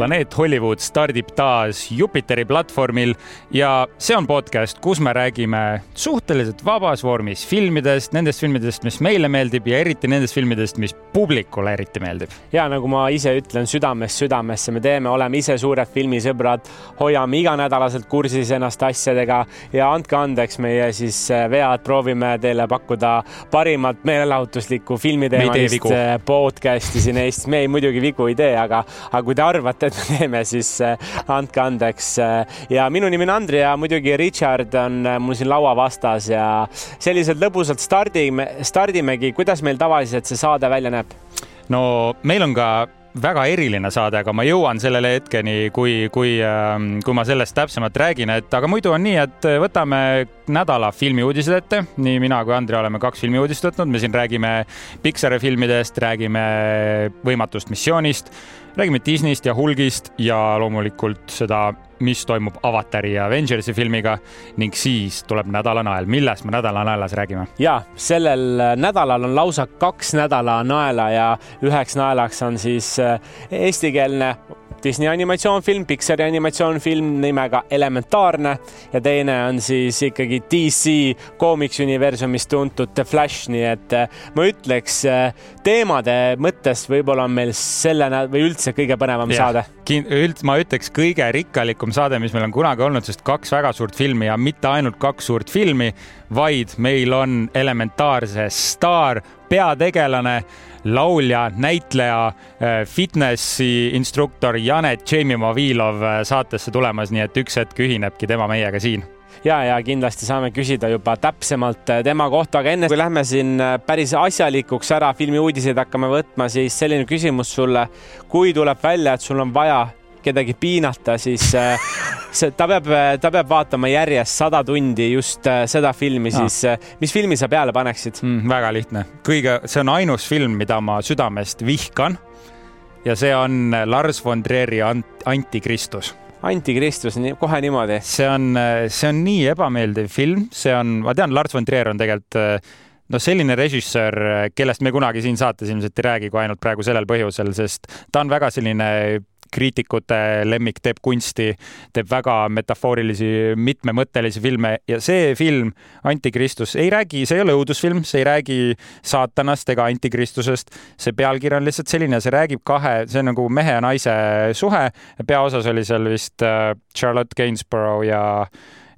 planeet Hollywood stardib taas Jupiteri platvormil ja see on podcast, kus me räägime suhteliselt vabas vormis filmidest, nendest filmidest, mis meile meeldib ja eriti nendest filmidest, mis publikule eriti meeldib. ja nagu ma ise ütlen, südamest südamesse me teeme, oleme ise suured filmisõbrad, hoiame iganädalaselt kursis ennast asjadega ja andke andeks meie siis äh, vead, proovime teile pakkuda parimat meelelahutuslikku filmiteemalist äh, podcast'i siin Eestis. me ei muidugi vigu ei tee, aga, aga kui te arvate, et me teeme, siis äh, andke andeks. ja minu nimi on Andri ja muidugi Richard on äh, mul siin laua vastas ja selliselt lõbusalt stardime, stardimegi. kuidas meil tavaliselt see saade välja näeb? no meil on ka väga eriline saade, aga ma jõuan sellele hetkeni, kui, kui, ähm, kui ma sellest täpsemalt räägin, et aga muidu on nii, et võtame nädala filmiuudised ette. nii mina kui Andri oleme kaks filmiuudist võtnud, me siin räägime Pixari filmidest, räägime Võimatust missioonist räägime Disneyst ja Hulgist ja loomulikult seda, mis toimub Avatari ja Avengersi filmiga ning siis tuleb nädala nael. millest me nädala naelas räägime? ja sellel nädalal on lausa kaks nädala naela ja üheks naelaks on siis äh, eestikeelne Disney animatsioonfilm, Pixari animatsioonfilm nimega Elementaarne ja teine on siis ikkagi DC Comics universumist tuntud The Flash, nii et äh, ma ütleks äh, teemade mõttes võib-olla on meil selle või üldse kõige põnevam ja, saade. üld-, ma ütleks kõige rikkalikum saade, mis meil on kunagi olnud, sest kaks väga suurt filmi ja mitte ainult kaks suurt filmi, vaid meil on elementaarse staar, peategelane laulja, näitleja, äh, fitnessi instruktor Janet Tšemimavilov äh, saatesse tulemas, nii et üks hetk ühinebki tema meiega siin ja, ja kindlasti saame küsida juba täpsemalt äh, tema kohta, aga enne kui lähme siin päris asjalikuks ära filmi uudiseid hakkame võtma, siis selline küsimus sulle. kui tuleb välja, et sul on vaja kedagi piinata, siis äh, see, ta peab, ta peab vaatama järjest sada tundi just äh, seda filmi, siis äh, mis filmi sa peale paneksid mm,? väga lihtne, kõige, see on ainus film, mida ma südamest vihkan. ja see on Lars von Trieri Antikristus antikristus, kohe niimoodi. see on, see on nii ebameeldiv film, see on, ma tean, Lars von Trier on tegelikult noh, selline režissöör, kellest me kunagi siin saates ilmselt ei räägi, kui ainult praegu sellel põhjusel, sest ta on väga selline kriitikute lemmik, teeb kunsti, teeb väga metafoorilisi, mitmemõttelisi filme ja see film, Antikristus, ei räägi, see ei ole õudusfilm, see ei räägi saatanast ega antikristusest. see pealkiri on lihtsalt selline, see räägib kahe, see on nagu mehe ja naise suhe. peaosas oli seal vist äh, Charlotte Gainsborough ja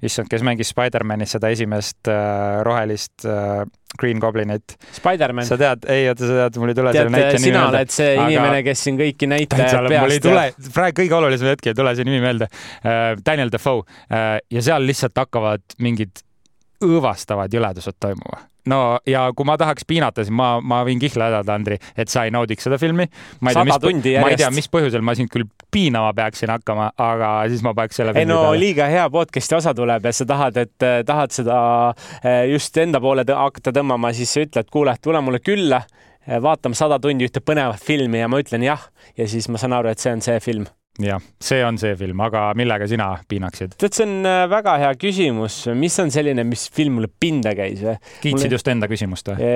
issand, kes mängis Spider-manis seda esimest äh, rohelist äh, Green Goblinit. Spider-man. sa tead, ei oota, sa tead, mul ei tule selle näitleja nimi meelde. sina oled see aga... inimene, kes siin kõiki näitajaid peast teab. praegu kõige olulisem hetk ei tule see nimi meelde uh,. Daniel Defoe uh, ja seal lihtsalt hakkavad mingid õõvastavad jõledused toimuma no ja kui ma tahaks piinata, siis ma, ma võin kihla hädada, Andri, et sa ei naudiks seda filmi. ma ei tea, mis, ma ei tea, mis põhjusel ma sind küll piinama peaksin hakkama, aga siis ma paneks selle ei no peale. liiga hea podcast'i osa tuleb ja sa tahad, et eh, tahad seda eh, just enda poole hakata tõmbama, siis sa ütled, kuule, tule mulle külla, eh, vaatame sada tundi ühte põnevat filmi ja ma ütlen jah ja siis ma saan aru, et see on see film jah, see on see film, aga millega sina piinaksid? tead, see on äh, väga hea küsimus, mis on selline, mis film mulle pinda käis või? kiitsid mulle... just enda küsimust või?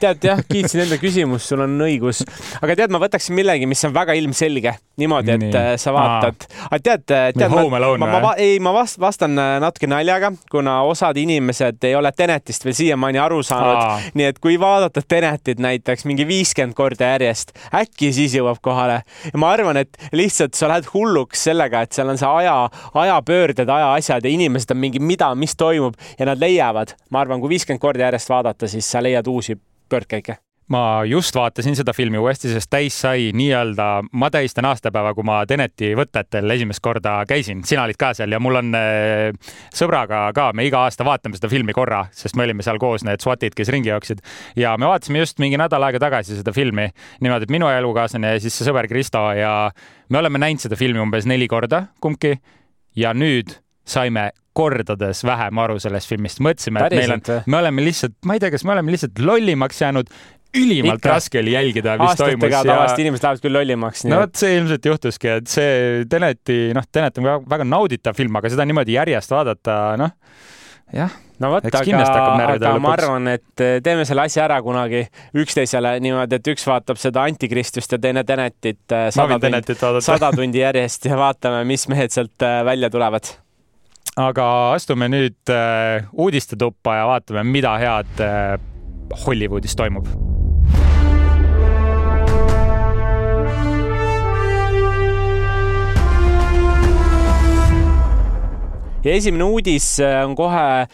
tead jah, kiitsin enda küsimust, sul on õigus, aga tead, ma võtaksin millegi, mis on väga ilmselge, niimoodi, et Nii. Äh, sa vaatad, aga tead, äh, tead, ma, Alone, ma, ma, ei, ma vast, vastan natuke naljaga, kuna osad inimesed ei ole Tenetist veel siiamaani aru saanud, nii et kui vaadata Tenetit näiteks mingi viiskümmend korda järjest, äkki siis jõuab kohale. Ja ma arvan, et lihtsalt sa lähed hulluks sellega, et seal on see aja, ajapöörded, ajaasjad ja inimesed on mingi, mida, mis toimub ja nad leiavad, ma arvan, kui viiskümmend korda järjest vaadata, siis sa leiad uusi pöördkäike ma just vaatasin seda filmi uuesti, sest täis sai nii-öelda, ma tähistan aastapäeva, kui ma Teneti võtetel esimest korda käisin, sina olid ka seal ja mul on äh, sõbraga ka, me iga aasta vaatame seda filmi korra, sest me olime seal koos need SWATid, kes ringi jooksid. Ja me vaatasime just mingi nädal aega tagasi seda filmi niimoodi, et minu elukaaslane ja siis see sõber Kristo ja me oleme näinud seda filmi umbes neli korda kumbki. Ja nüüd saime kordades vähem aru sellest filmist, mõtlesime, et meil on, me oleme lihtsalt, ma ei tea, kas me oleme lihtsalt lollimaks jäänud ülimalt Ikka. raske oli jälgida, mis Aastatega toimus. aastatega tavaliselt inimesed lähevad küll lollimaks. no vot, see ilmselt juhtuski, et see Teneti, noh, Tenet on väga, väga nauditav film, aga seda niimoodi järjest vaadata, noh jah no vot, aga, aga ma arvan, et eh, teeme selle asja ära kunagi üksteisele niimoodi, et üks vaatab seda Antikristust ja teine Tenetit eh, sada tundi, sada tundi järjest ja vaatame, mis mehed sealt eh, välja tulevad. aga astume nüüd uudistetuppa ja vaatame, mida head Hollywoodis toimub ja esimene uudis on kohe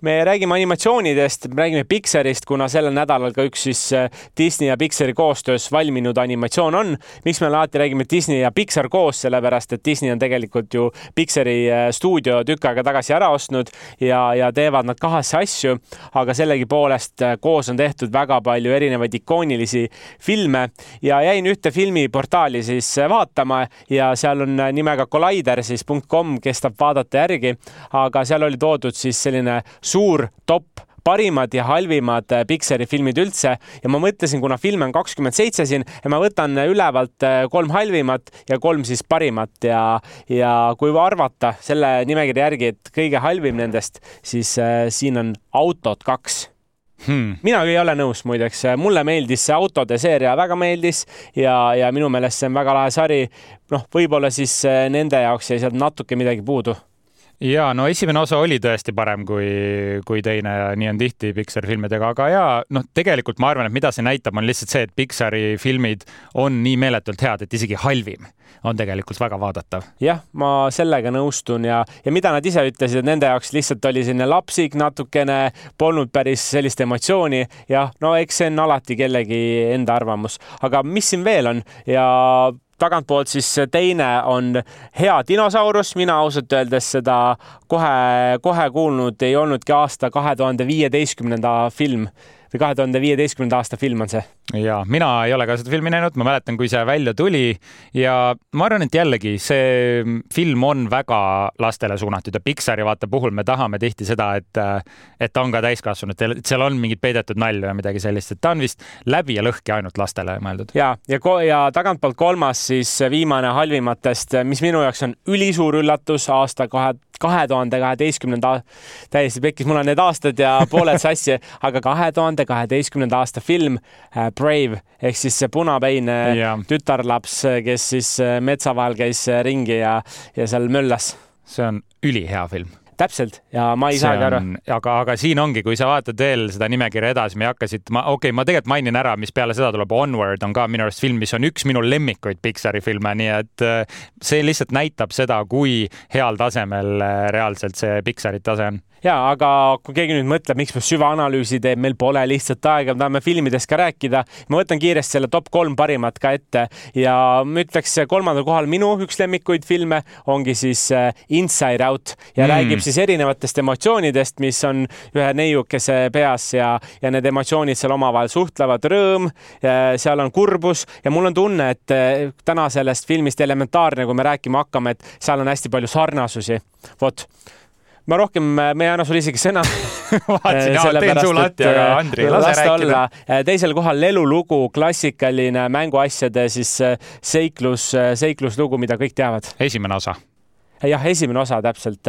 me räägime animatsioonidest, me räägime Pixarist, kuna sellel nädalal ka üks siis äh, Disney ja Pixari koostöös valminud animatsioon on. miks me alati räägime Disney ja Pixar koos, sellepärast et Disney on tegelikult ju Pixari äh, stuudio tükk aega tagasi ära ostnud ja, ja teevad nad kahasse asju, aga sellegipoolest äh, koos on tehtud väga palju erinevaid ikoonilisi filme. Ja jäin ühte filmiportaali siis vaatama ja seal on nimega Collider siis .com, kes tahab vaadata järgi, aga seal oli toodud siis selline suur top parimad ja halvimad äh, Pixari filmid üldse. Ja ma mõtlesin, kuna filme on kakskümmend seitse siin ja ma võtan ülevalt äh, kolm halvimat ja kolm siis parimat. Ja, ja kui arvata selle nimekirja järgi, et kõige halvim nendest, siis äh, siin on Autod kaks. Hmm.. mina ei ole nõus, muideks, mulle meeldis see autode seeria, väga meeldis ja, ja minu meelest see on väga lahe sari. noh, võib-olla siis äh, nende jaoks jäi sealt natuke midagi puudu ja no esimene osa oli tõesti parem kui, kui teine ja nii on tihti Pixari filmidega, aga ja noh, tegelikult ma arvan, et mida see näitab, on lihtsalt see, et Pixari filmid on nii meeletult head, et isegi halvim on tegelikult väga vaadatav. jah, ma sellega nõustun ja, ja mida nad ise ütlesid, et nende jaoks lihtsalt oli selline lapsik natukene, polnud päris sellist emotsiooni. jah, no eks see on alati kellegi enda arvamus, aga mis siin veel on ja tagantpoolt siis teine on Hea dinosaurus, mina ausalt öeldes seda kohe, kohe kuulnud ei olnudki aasta kahe tuhande viieteistkümnenda film. Või kahe tuhande viieteistkümnenda aasta film on see ja mina ei ole ka seda filmi näinud, ma mäletan, kui see välja tuli ja ma arvan, et jällegi see film on väga lastele suunatud ja Pixari vaata puhul me tahame tihti seda, et, et ta on ka täiskasvanutel, et seal on mingit peidetud nalja või midagi sellist, et ta on vist läbi ja lõhki ainult lastele mõeldud. ja, ja, ja tagantpoolt kolmas siis viimane halvimatest, mis minu jaoks on ülisuur üllatus aasta kahe kahe tuhande kaheteistkümnenda, täiesti pekkis, mul on need aastad ja pooled sassi, aga kahe tuhande kaheteistkümnenda aasta film äh, Brave ehk siis see punapäine yeah. tütarlaps, kes siis metsa vahel käis ringi ja, ja seal möllas. see on ülihea film täpselt ja ma ei saagi aru. aga, aga siin ongi, kui sa vaatad veel seda nimekirja edasi, me hakkasid, ma okei okay,, ma tegelikult mainin ära, mis peale seda tuleb, Onward on ka minu arust film, mis on üks minu lemmikuid Pixari filme, nii et äh, see lihtsalt näitab seda, kui heal tasemel reaalselt see Pixari tase on ja aga kui keegi nüüd mõtleb, miks me süvaanalüüsi teeb, meil pole lihtsalt aega, me tahame filmidest ka rääkida. ma võtan kiiresti selle top kolm parimat ka ette ja ma ütleks kolmandal kohal minu üks lemmikuid filme ongi siis äh, Inside Out ja mm. räägib siis erinevatest emotsioonidest, mis on ühe neiukese peas ja, ja need emotsioonid seal omavahel suhtlevad, rõõm, seal on kurbus ja mul on tunne, et äh, täna sellest filmist elementaarne, kui me rääkima hakkame, et seal on hästi palju sarnasusi. vot ma rohkem, ma ei anna sulle isegi sõna vaatasin, jaa, teen suu latti, aga Andri, lase rääkida. Teisel kohal lelulugu, klassikaline mänguasjade siis seiklus, seikluslugu, mida kõik teavad. esimene osa jah, esimene osa täpselt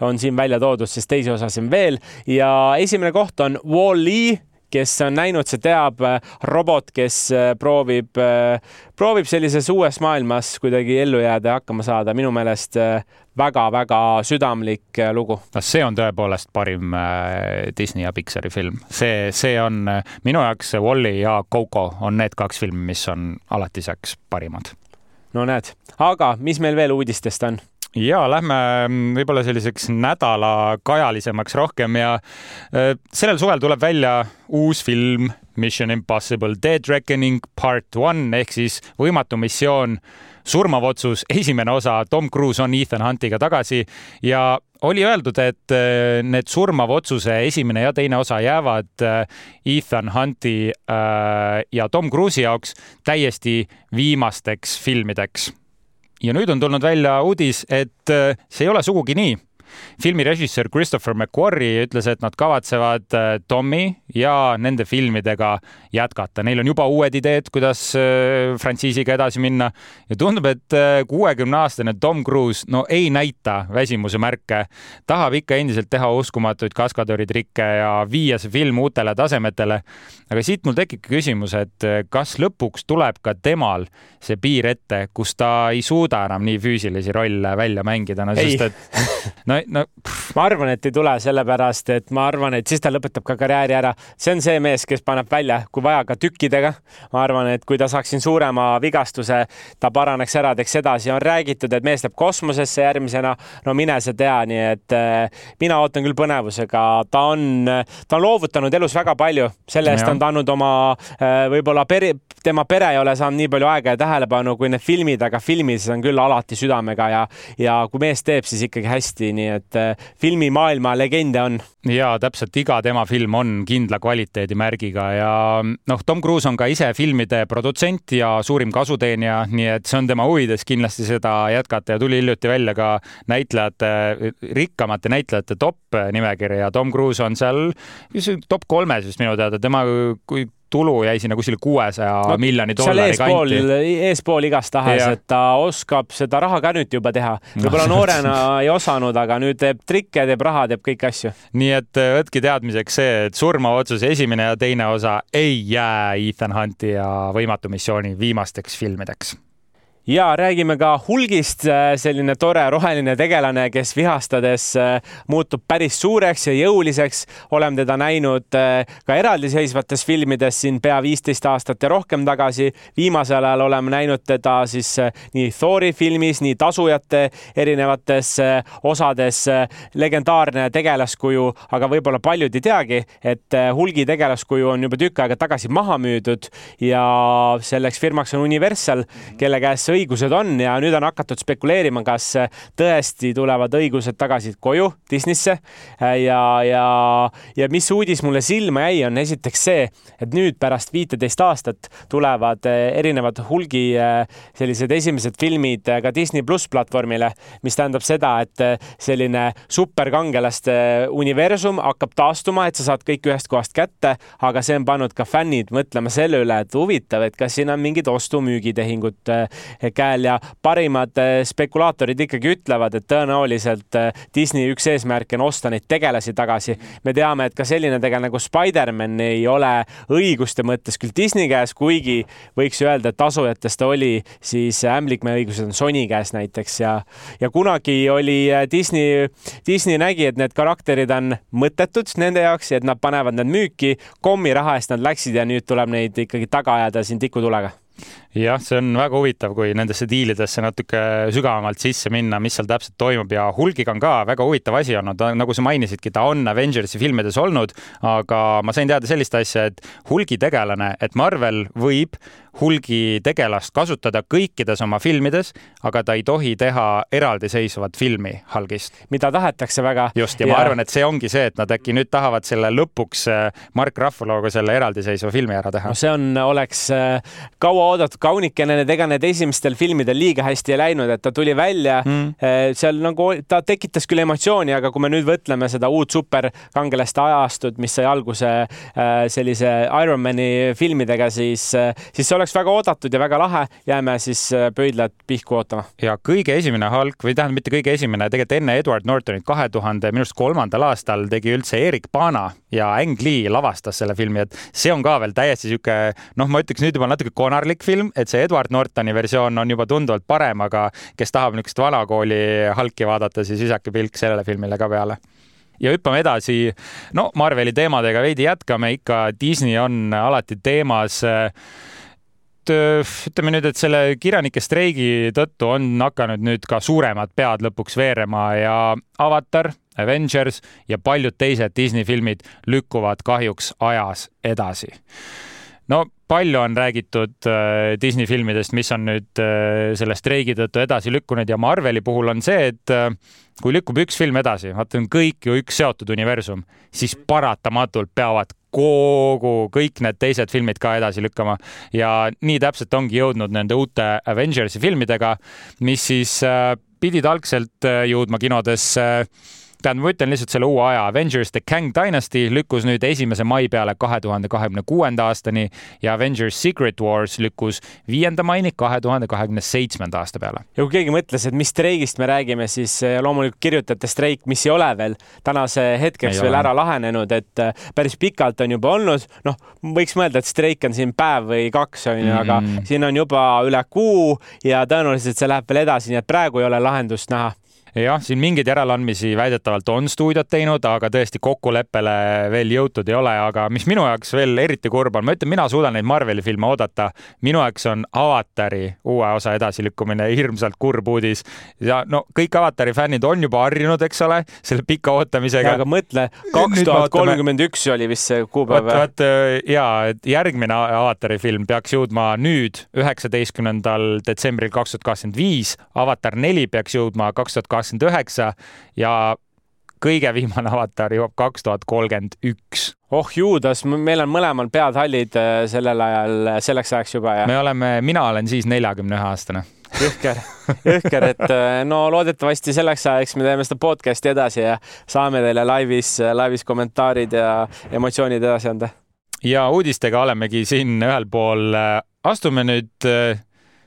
on siin välja toodud, siis teisi osasid veel ja esimene koht on Wall-E kes on näinud, see teab, äh, robot, kes äh, proovib, äh, proovib sellises uues maailmas kuidagi ellu jääda ja hakkama saada, minu meelest väga-väga südamlik lugu. no see on tõepoolest parim Disney ja Pixari film, see, see on minu jaoks Wall-E ja Coco on need kaks filmi, mis on alatiseks parimad. no näed, aga mis meil veel uudistest on? Ja lähme mm, võib-olla selliseks nädala kajalisemaks rohkem ja äh, sellel suvel tuleb välja uus film Mission Impossible Dead Reckoning Part One ehk siis võimatu missioon, surmav otsus, esimene osa, Tom Cruise on Ethan Huntiga tagasi ja oli öeldud, et äh, need surmava otsuse esimene ja teine osa jäävad äh, Ethan Hunti ja Tom Cruise'i jaoks täiesti viimasteks filmideks ja nüüd on tulnud välja uudis, et äh, see ei ole sugugi nii filmi režissöör Christopher McQuarrie ütles, et nad kavatsevad äh, Tommy ja nende filmidega jätkata. Neil on juba uued ideed, kuidas frantsiisiga edasi minna ja tundub, et kuuekümne-aastane Tom Cruise no ei näita väsimuse märke, tahab ikka endiselt teha uskumatuid kaskadööritrikke ja viia see film uutele tasemetele. aga siit mul tekibki küsimus, et kas lõpuks tuleb ka temal see piir ette, kus ta ei suuda enam nii füüsilisi rolle välja mängida, no sest et no, no pff. ma arvan, et ei tule, sellepärast et ma arvan, et siis ta lõpetab ka karjääri ära. see on see mees, kes paneb välja, kui vaja, ka tükkidega. ma arvan, et kui ta saaks siin suurema vigastuse, ta paraneks ära, teeks edasi. on räägitud, et mees läheb kosmosesse järgmisena. no mine sa tea, nii et äh, mina ootan küll põnevusega. ta on, ta on loovutanud elus väga palju, selle eest on ta andnud oma äh, võib-olla pere, tema pere ei ole saanud nii palju aega ja tähelepanu kui need filmid, aga filmis on küll alati südamega ja, ja kui mees teeb, siis ikkagi hästi, nii et äh, filmimaailma legende on. ja täpselt iga tema film on kindla kvaliteedimärgiga ja noh, Tom Cruise on ka ise filmide produtsent ja suurim kasuteenija, nii et see on tema huvides kindlasti seda jätkata ja tuli hiljuti välja ka näitlejate, rikkamate näitlejate top nimekiri ja Tom Cruise on seal top kolmes vist minu teada, tema kui tulu jäi sinna kuskile kuuesaja no, miljoni dollari eespool, kanti. eespool igastahes, et ta oskab seda raha ka nüüd juba teha. võib-olla no, noorena ei osanud, aga nüüd teeb trikke, teeb raha, teeb kõiki asju. nii et äh, võtke teadmiseks see, et surmava otsuse esimene ja teine osa ei jää Ethan Hunti ja Võimatu missiooni viimasteks filmideks ja räägime ka Hulgist, äh, selline tore roheline tegelane, kes vihastades äh, muutub päris suureks ja jõuliseks. oleme teda näinud äh, ka eraldiseisvates filmides siin pea viisteist aastat ja rohkem tagasi. viimasel ajal oleme näinud teda siis nii Thori filmis, nii Tasujate erinevates osades. legendaarne tegelaskuju, aga võib-olla paljud ei teagi, et Hulgi tegelaskuju on juba tükk aega tagasi maha müüdud ja selleks firmaks on Universal, kelle käes see õigused on ja nüüd on hakatud spekuleerima, kas tõesti tulevad õigused tagasi koju Disneysse. Ja, ja, ja mis uudis mulle silma jäi, on esiteks see, et nüüd pärast viiteist aastat tulevad erinevad hulgi sellised esimesed filmid ka Disney pluss platvormile, mis tähendab seda, et selline superkangelaste universum hakkab taastuma, et sa saad kõik ühest kohast kätte, aga see on pannud ka fännid mõtlema selle üle, et huvitav, et kas siin on mingid ostu-müügitehingud käel ja parimad äh, spekulaatorid ikkagi ütlevad, et tõenäoliselt äh, Disney üks eesmärke on osta neid tegelasi tagasi. me teame, et ka selline tegelane nagu Spider-man ei ole õiguste mõttes küll Disney käes, kuigi võiks öelda, et tasujatest oli siis ämblikmäe õigused on Sony käes näiteks ja, ja kunagi oli äh, Disney, Disney nägi, et need karakterid on mõttetud nende jaoks ja et nad panevad need müüki, kommiraha eest nad läksid ja nüüd tuleb neid ikkagi taga ajada siin tikutulega jah, see on väga huvitav, kui nendesse diilidesse natuke sügavamalt sisse minna, mis seal täpselt toimub ja Hulgiga on ka väga huvitav asi olnud, nagu sa mainisidki, ta on Avengersi filmides olnud, aga ma sain teada sellist asja, et Hulgi tegelane, et Marvel võib hulgi tegelast kasutada kõikides oma filmides, aga ta ei tohi teha eraldiseisvat filmi Hulgist. mida tahetakse väga. just, ja ma arvan, et see ongi see, et nad äkki nüüd tahavad selle lõpuks äh, Mark Ruffaloga selle eraldiseisva filmi ära teha. no see on, oleks äh, kauaoodatud kaunikene, need ega need esimestel filmidel liiga hästi ei läinud, et ta tuli välja mm., äh, seal nagu ta tekitas küll emotsiooni, aga kui me nüüd võtleme seda uut superkangelaste ajastut, mis sai alguse sellise Ironmani filmidega, siis, siis see oleks väga oodatud ja väga lahe, jääme siis pöidlad pihku ootama. ja kõige esimene Hulk või tähendab mitte kõige esimene, tegelikult enne Edward Nortonit kahe tuhande minu arust kolmandal aastal tegi üldse Erik Bana ja Ang Lee lavastas selle filmi, et see on ka veel täiesti sihuke, noh, ma ütleks nüüd juba natuke konarlik film, et see Edward Nortoni versioon on juba tunduvalt parem, aga kes tahab niisugust vanakooli Hulki vaadata, siis visake pilk sellele filmile ka peale ja hüppame edasi. no Marveli teemadega veidi jätkame, ikka Disney on alati teemas ütleme nüüd, et selle kirjanike streigi tõttu on hakanud nüüd ka suuremad pead lõpuks veerema ja Avatar, Avengers ja paljud teised Disney filmid lükkuvad kahjuks ajas edasi. no palju on räägitud äh, Disney filmidest, mis on nüüd äh, selle streigi tõttu edasi lükkunud ja Marveli puhul on see, et äh, kui lükkub üks film edasi, vaata on kõik ju üks seotud universum, siis paratamatult peavad kogu, kõik need teised filmid ka edasi lükkama. Ja nii täpselt ongi jõudnud nende uute Avengersi filmidega, mis siis pidid algselt jõudma kinodesse tähendab, ma ütlen lihtsalt selle uue aja. Avengers The Kang Dynasty lükkus nüüd esimese mai peale kahe tuhande kahekümne kuuenda aastani ja Avengers Secret Wars lükkus viienda maini kahe tuhande kahekümne seitsmenda aasta peale. ja kui keegi mõtles, et mis streigist me räägime, siis eh, loomulikult kirjutajate streik, mis ei ole veel tänase hetkeks ei veel ole. ära lahenenud, et eh, päris pikalt on juba olnud, noh, võiks mõelda, et streik on siin päev või kaks onju aga siin on juba üle kuu ja tõenäoliselt see läheb veel edasi, nii et praegu ei ole lahendust näha jah, siin mingeid järeleandmisi väidetavalt on stuudiod teinud, aga tõesti kokkuleppele veel jõutud ei ole, aga mis minu jaoks veel eriti kurb on, ma ütlen, mina suudan neid Marveli filme oodata. minu jaoks on Avatari uue osa edasilükkumine hirmsalt kurb uudis ja no kõik Avatari fännid on juba harjunud, eks ole, selle pika ootamisega. aga mõtle, kaks tuhat kolmkümmend üks oli vist see kuupäev. vot, vot ja, et järgmine Avatari film peaks jõudma nüüd, üheksateistkümnendal detsembril kaks tuhat kakskümmend viis. Avatar neli peaks jõudma kaks tuhat kakskümmend kakskümmend üheksa ja kõige viimane avatar jõuab kaks tuhat kolmkümmend üks. oh juudas, meil on mõlemal pead hallid äh, sellel ajal, selleks ajaks juba ja. me oleme, mina olen siis neljakümne ühe aastane. jõhker, jõhker, et äh, no loodetavasti selleks ajaks me teeme seda podcast'i edasi ja saame teile laivis, laivis kommentaarid ja emotsioonid edasi anda. ja uudistega olemegi siin ühel pool. astume nüüd,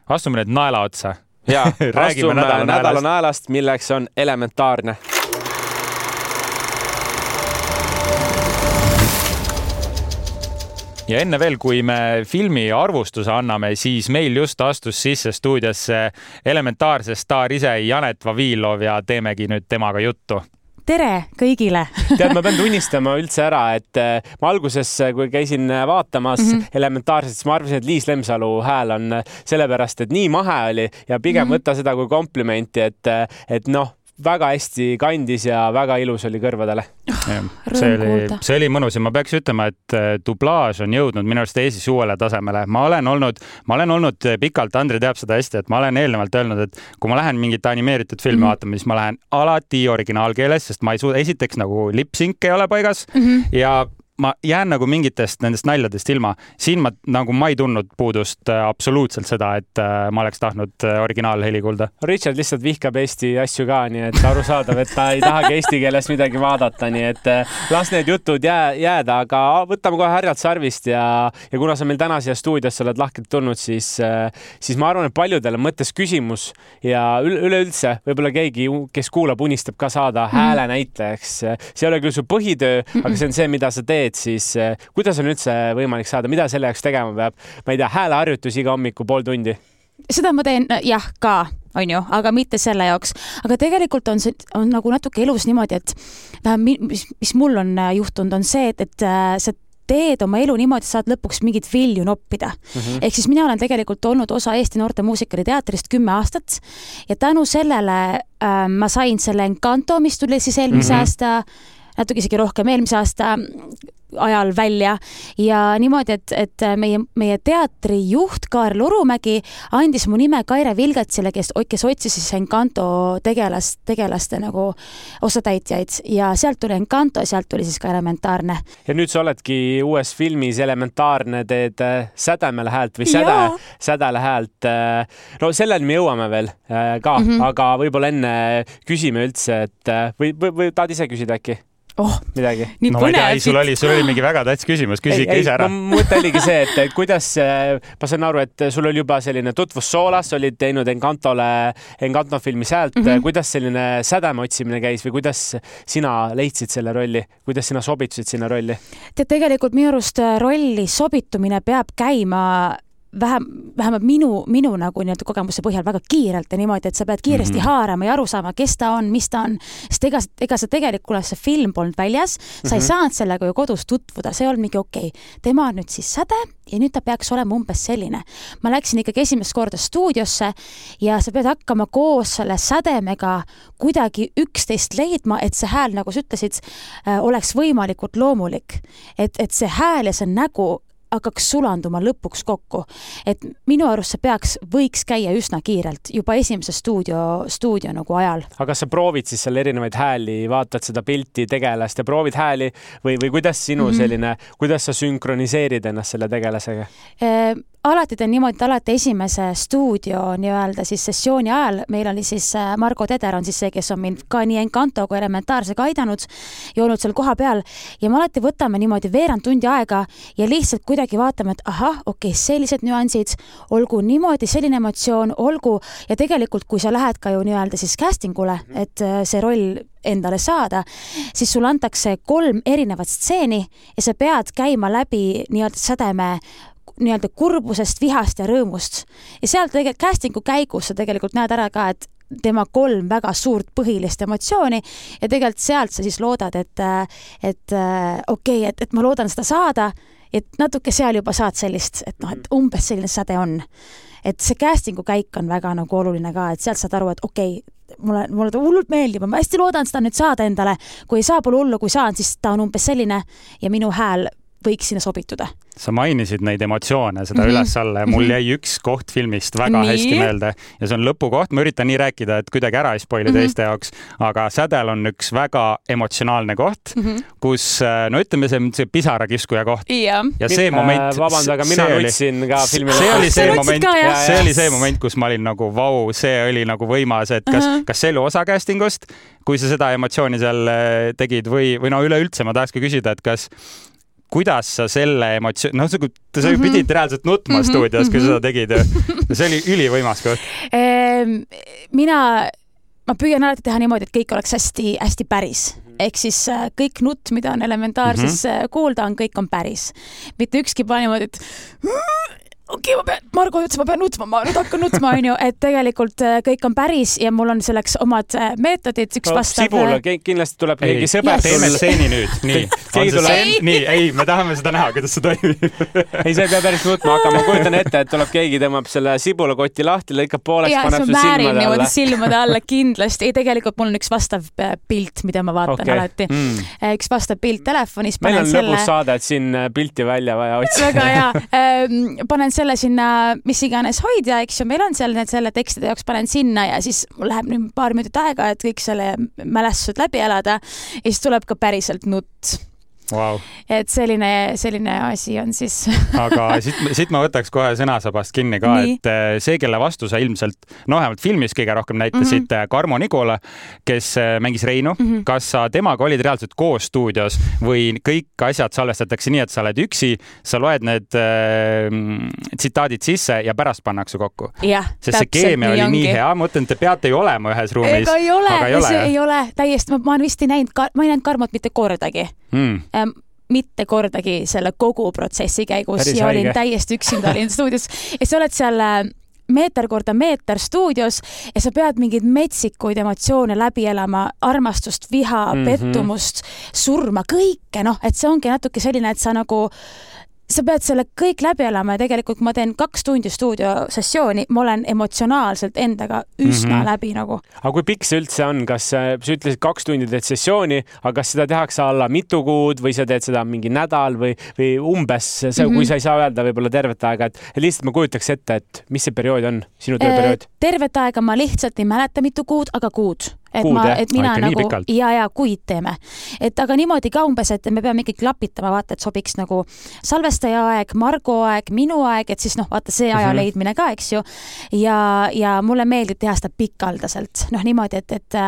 astume nüüd naela otsa ja astume nädala, nädala naelast, milleks on elementaarne. ja enne veel, kui me filmi arvustuse anname, siis meil just astus sisse stuudiosse elementaarse staar ise Janet Vavilov ja teemegi nüüd temaga juttu tere kõigile tead, ma pean tunnistama üldse ära, et äh, ma alguses, äh, kui käisin äh, vaatamas mm -hmm. elementaarset, siis ma arvasin, et Liis Lemsalu hääl on sellepärast, et nii mahe oli ja pigem mm -hmm. võtta seda kui komplimenti, et, et noh väga hästi kandis ja väga ilus oli kõrvadele. see oli, see oli mõnus ja ma peaks ütlema, et äh, dublaaž on jõudnud minu arust Eestis uuele tasemele. ma olen olnud, ma olen olnud pikalt, Andri teab seda hästi, et ma olen eelnevalt öelnud, et kui ma lähen mingit animeeritud filmi mm -hmm. vaatama, siis ma lähen alati originaalkeeles, sest ma ei suuda, esiteks nagu lip-sync ei ole paigas mm -hmm. ja ma jään nagu mingitest nendest naljadest ilma. siin ma nagu ma ei tundnud puudust äh, absoluutselt seda, et äh, ma oleks tahtnud äh, originaalheli kuulda. Richard lihtsalt vihkab Eesti asju ka, nii et arusaadav, et ta ei tahagi eesti keeles midagi vaadata, nii et las need jutud jää, jääda, aga võtame kohe härjalt sarvist ja, ja kuna sa meil täna siia stuudiosse oled lahkelt tulnud, siis, siis ma arvan, et paljudel on mõttes küsimus ja üleüldse võib-olla keegi, kes kuulab, unistab ka saada mm. häälenäitlejaks. see ei ole küll su põhitöö, aga see on see, mida sa teed teed, siis eh, kuidas on üldse võimalik saada, mida selle jaoks tegema peab? ma ei tea, hääleharjutusi iga hommiku pool tundi? seda ma teen jah ka, onju, aga mitte selle jaoks. aga tegelikult on see, on nagu natuke elus niimoodi, et vähemalt mis, mis mul on äh, juhtunud, on see, et, et äh, sa teed oma elu niimoodi, saad lõpuks mingit vilju noppida mm -hmm.. ehk siis mina olen tegelikult olnud osa Eesti Noorte Muusikaliteatrist kümme aastat ja tänu sellele äh, ma sain selle Encanto, mis tuli siis eelmise mm -hmm. aasta natuke isegi rohkem eelmise aasta ajal välja ja niimoodi, et, et meie, meie teatri juht Kaarel Urumägi andis mu nime Kaire Vilgatsile, kes, kes otsis siis Encanto tegelast, tegelaste nagu osatäitjaid ja sealt tuli Encanto, sealt tuli siis ka Elementaarne. ja nüüd sa oledki uues filmis Elementaarne, teed äh, Sädemele häält või Säde, Sädele häält. Äh, no selleni me jõuame veel äh, ka mm, -hmm. aga võib-olla enne küsime üldse, et või, või, või tahad ise küsida äkki? Oh, midagi. no ma ei tea, ei sul oli, sul oli mingi väga tähtis küsimus, küsi ikka ise ära. mõte oligi see, et kuidas, ma saan aru, et sul oli juba selline tutvus soolas, olid teinud Encantole, Encanto filmi Säält mm, -hmm. kuidas selline sädeme otsimine käis või kuidas sina leidsid selle rolli, kuidas sina sobitusid sinna rolli? tead, tegelikult minu arust rolli sobitumine peab käima vähem, vähemalt minu, minu nagu nii-öelda kogemuse põhjal väga kiirelt ja niimoodi, et sa pead kiiresti mm -hmm. haarama ja aru saama, kes ta on, mis ta on. sest ega, ega sa tegelikult, see film polnud väljas, sa mm -hmm. ei mhm. saanud sellega ju kodus tutvuda, see ei olnud mingi okei okay,, tema on nüüd siis säde ja nüüd ta peaks olema umbes selline. ma läksin ikkagi esimest korda stuudiosse ja sa pead hakkama koos selle sädemega kuidagi üksteist leidma, et see hääl, nagu sa ütlesid, äh, oleks võimalikult loomulik. et, et see hääl ja see nägu hakkaks sulanduma lõpuks kokku. et minu arust see peaks, võiks käia üsna kiirelt juba esimese stuudio, stuudio nagu ajal. aga kas sa proovid siis seal erinevaid hääli, vaatad seda pilti, tegelast ja proovid hääli või, või kuidas sinu mm -hmm. selline, kuidas sa sünkroniseerid ennast selle tegelasega? Alati teen niimoodi, et alati esimese stuudio nii-öelda siis sessiooni ajal meil oli siis äh, Margo Teder on siis see, kes on mind ka nii Encanto kui Elementaarsega aidanud ja olnud seal kohapeal. Ja me alati võtame niimoodi veerand tundi aega ja lihtsalt kuidagi vaatame, et ahah, okei okay,, sellised nüansid, olgu niimoodi, selline emotsioon, olgu ja tegelikult, kui sa lähed ka ju nii-öelda siis casting ule, et äh, see roll endale saada, siis sulle antakse kolm erinevat stseeni ja sa pead käima läbi nii-öelda sädeme nii-öelda kurbusest, vihast ja rõõmust. ja seal tegelikult casting'u käigus sa tegelikult näed ära ka, et tema kolm väga suurt põhilist emotsiooni ja tegelikult sealt sa siis loodad, et, et okei okay,, et, et ma loodan seda saada, et natuke seal juba saad sellist, et noh, et umbes selline säde on. et see casting'u käik on väga nagu oluline ka, et sealt saad aru, et okei okay,, mulle, mulle ta hullult meeldib, ma hästi loodan seda nüüd saada endale. kui ei saa, pole hullu, kui saan, siis ta on umbes selline ja minu hääl võiks sinna sobituda. sa mainisid neid emotsioone, seda mm -hmm. üles-alla ja mul mhm. jäi üks koht filmist väga nii. hästi meelde ja see on lõpukoht, ma üritan nii rääkida, et kuidagi ära ei spoil'i mm -hmm. teiste jaoks, aga Sädel on üks väga emotsionaalne koht mm, -hmm. kus no ütleme, see on see pisarakiskuja koht. ja, ja see Min, moment. vabanda, aga mina nutsin ka filmi lõpus. see oli see moment, see oli see moment, kus ma olin nagu vau, see oli nagu võimas, et kas uh, -huh. kas see oli osa casting ust, kui sa seda emotsiooni seal äh, tegid või, või no üleüldse ma tahakski küsida, et kas kuidas sa selle emotsioon, noh, sa ju mm -hmm. pidid reaalselt nutma mm -hmm. stuudios, kui sa seda tegid ju. see oli ülivõimas koht mina, ma püüan alati teha niimoodi, et kõik oleks hästi-hästi päris ehk siis äh, kõik nutt, mida on elementaarses mm -hmm. kuulda, on, kõik on päris. mitte ükski pole niimoodi, et okei okay,, ma pean, Margo ütles, ma pean nutma, ma nüüd hakkan nutma, onju, et tegelikult äh, kõik on päris ja mul on selleks omad äh, meetodid, üks no, vastav. Sibul äh, kindlasti tuleb keegi sõber. teeme stseeni nüüd, nii. keegi tuleb. nii, ei, me tahame seda näha, kuidas see toimib ei, sa ei pea päris nutma hakkama, ma kujutan ette, et tuleb keegi, tõmbab selle sibulakoti lahti, lõikab pooleks, paneb su silmade alla. silmade alla kindlasti, ei tegelikult mul on üks vastav pilt, mida ma vaatan okay. alati mm.. üks vastav pilt telefonis. meil on selle... lõbus saade, et siin pilti välja vaja otsida. väga hea, ehm, panen selle sinna mis iganes hoidja, eks ju, meil on seal need selle tekstide jaoks panen sinna ja siis läheb nüüd paar minutit aega, et kõik selle mälestused läbi elada ja siis tuleb ka päriselt nutt wow.. et selline, selline asi on siis aga siit, siit ma võtaks kohe sõnasabast kinni ka, et eh, see, kelle vastu sa ilmselt, no vähemalt filmis kõige rohkem näitasid mm, -hmm. Karmo Nigula, kes eh, mängis Reinu mm. -hmm. kas sa temaga olid reaalselt koos stuudios või kõik asjad salvestatakse nii, et sa oled üksi, sa loed need äh, tsitaadid sisse ja pärast pannakse kokku? sest see keemia nii oli ongi. nii hea, ma mõtlen, te peate ju olema ühes ruumis. ega ei ole, ei ole, ei ole täiesti, ma vist ei näinud, ma ei näinud Karmot mitte kordagi mm mitte kordagi selle kogu protsessi käigus Päris ja haige. olin täiesti üksinda, olin stuudios ja sa oled seal äh, meeter korda meeter stuudios ja sa pead mingeid metsikuid emotsioone läbi elama, armastust, viha mm, -hmm. pettumust, surma, kõike, noh, et see ongi natuke selline, et sa nagu sa pead selle kõik läbi elama ja tegelikult, ma teen kaks tundi stuudiosessiooni, ma olen emotsionaalselt endaga üsna mm -hmm. läbi nagu. aga kui pikk see üldse on, kas sa ütlesid kaks tundi teed sessiooni, aga kas seda tehakse alla mitu kuud või sa teed seda mingi nädal või, või umbes see mm, -hmm. kui sa ei saa öelda võib-olla tervet aega, et lihtsalt ma kujutaks ette, et mis see periood on, sinu tööperiood? tervet aega ma lihtsalt ei mäleta, mitu kuud, aga kuud et Kuud, ma, et mina nagu ja, ja kuid teeme. et aga niimoodi ka umbes, et me peame ikkagi klapitama, vaata, et sobiks nagu salvestaja aeg, Margo aeg, minu aeg, et siis noh, vaata see aja mm -hmm. leidmine ka, eks ju. ja, ja mulle meeldib teha seda pikaldaselt, noh niimoodi, et, et,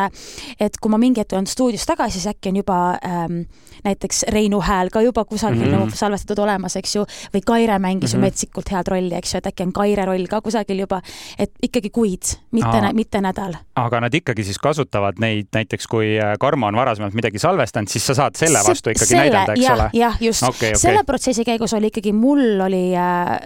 et kui ma mingi hetk tulen stuudios tagasi, siis äkki on juba ähm, näiteks Reinu hääl ka juba kusagil mm -hmm. salvestatud olemas, eks ju, või Kaire mängis mm -hmm. ju mhm. metsikult head rolli, eks ju, et äkki on Kaire roll ka kusagil juba, et ikkagi kuid, mitte, mitte nädal. aga nad ikkagi siis kasutavad neid näiteks, kui äh, Karmo on varasemalt midagi salvestanud, siis sa saad selle vastu ikkagi selle, näidelda, eks ja, ole? jah, just okay,. Okay. selle protsessi käigus oli ikkagi, mul oli äh,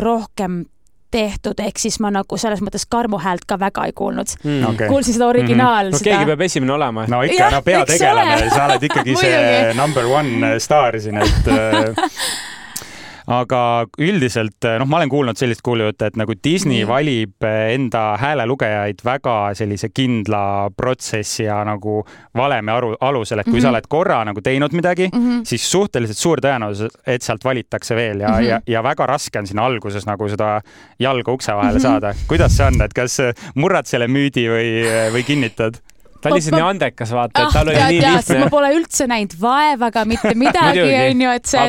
rohkem tehtud, ehk siis ma nagu selles mõttes Karmo häält ka väga ei kuulnud mm.. Okay. kuulsin seda originaal mm. -hmm. no seda... keegi peab esimene olema. no ikka, no peategelane, sa oled ikkagi see number one staar siin, et äh, aga üldiselt noh, ma olen kuulnud sellist kuulujutte, et nagu Disney mm. valib enda häälelugejaid väga sellise kindla protsessi ja nagu valemi aru, alusel, et kui mm -hmm. sa mhm. oled korra nagu teinud midagi mm, -hmm. siis suhteliselt suur tõenäosus, et sealt valitakse veel ja mm, -hmm. ja, ja väga raske on sinna alguses nagu seda jalga ukse vahele mm -hmm. saada. kuidas see on, et kas murrad selle müüdi või, või kinnitad? Ta oli lihtsalt nii andekas, vaata, et tal oli tead, nii lihtne. ma pole üldse näinud vaevaga mitte midagi, onju, et see,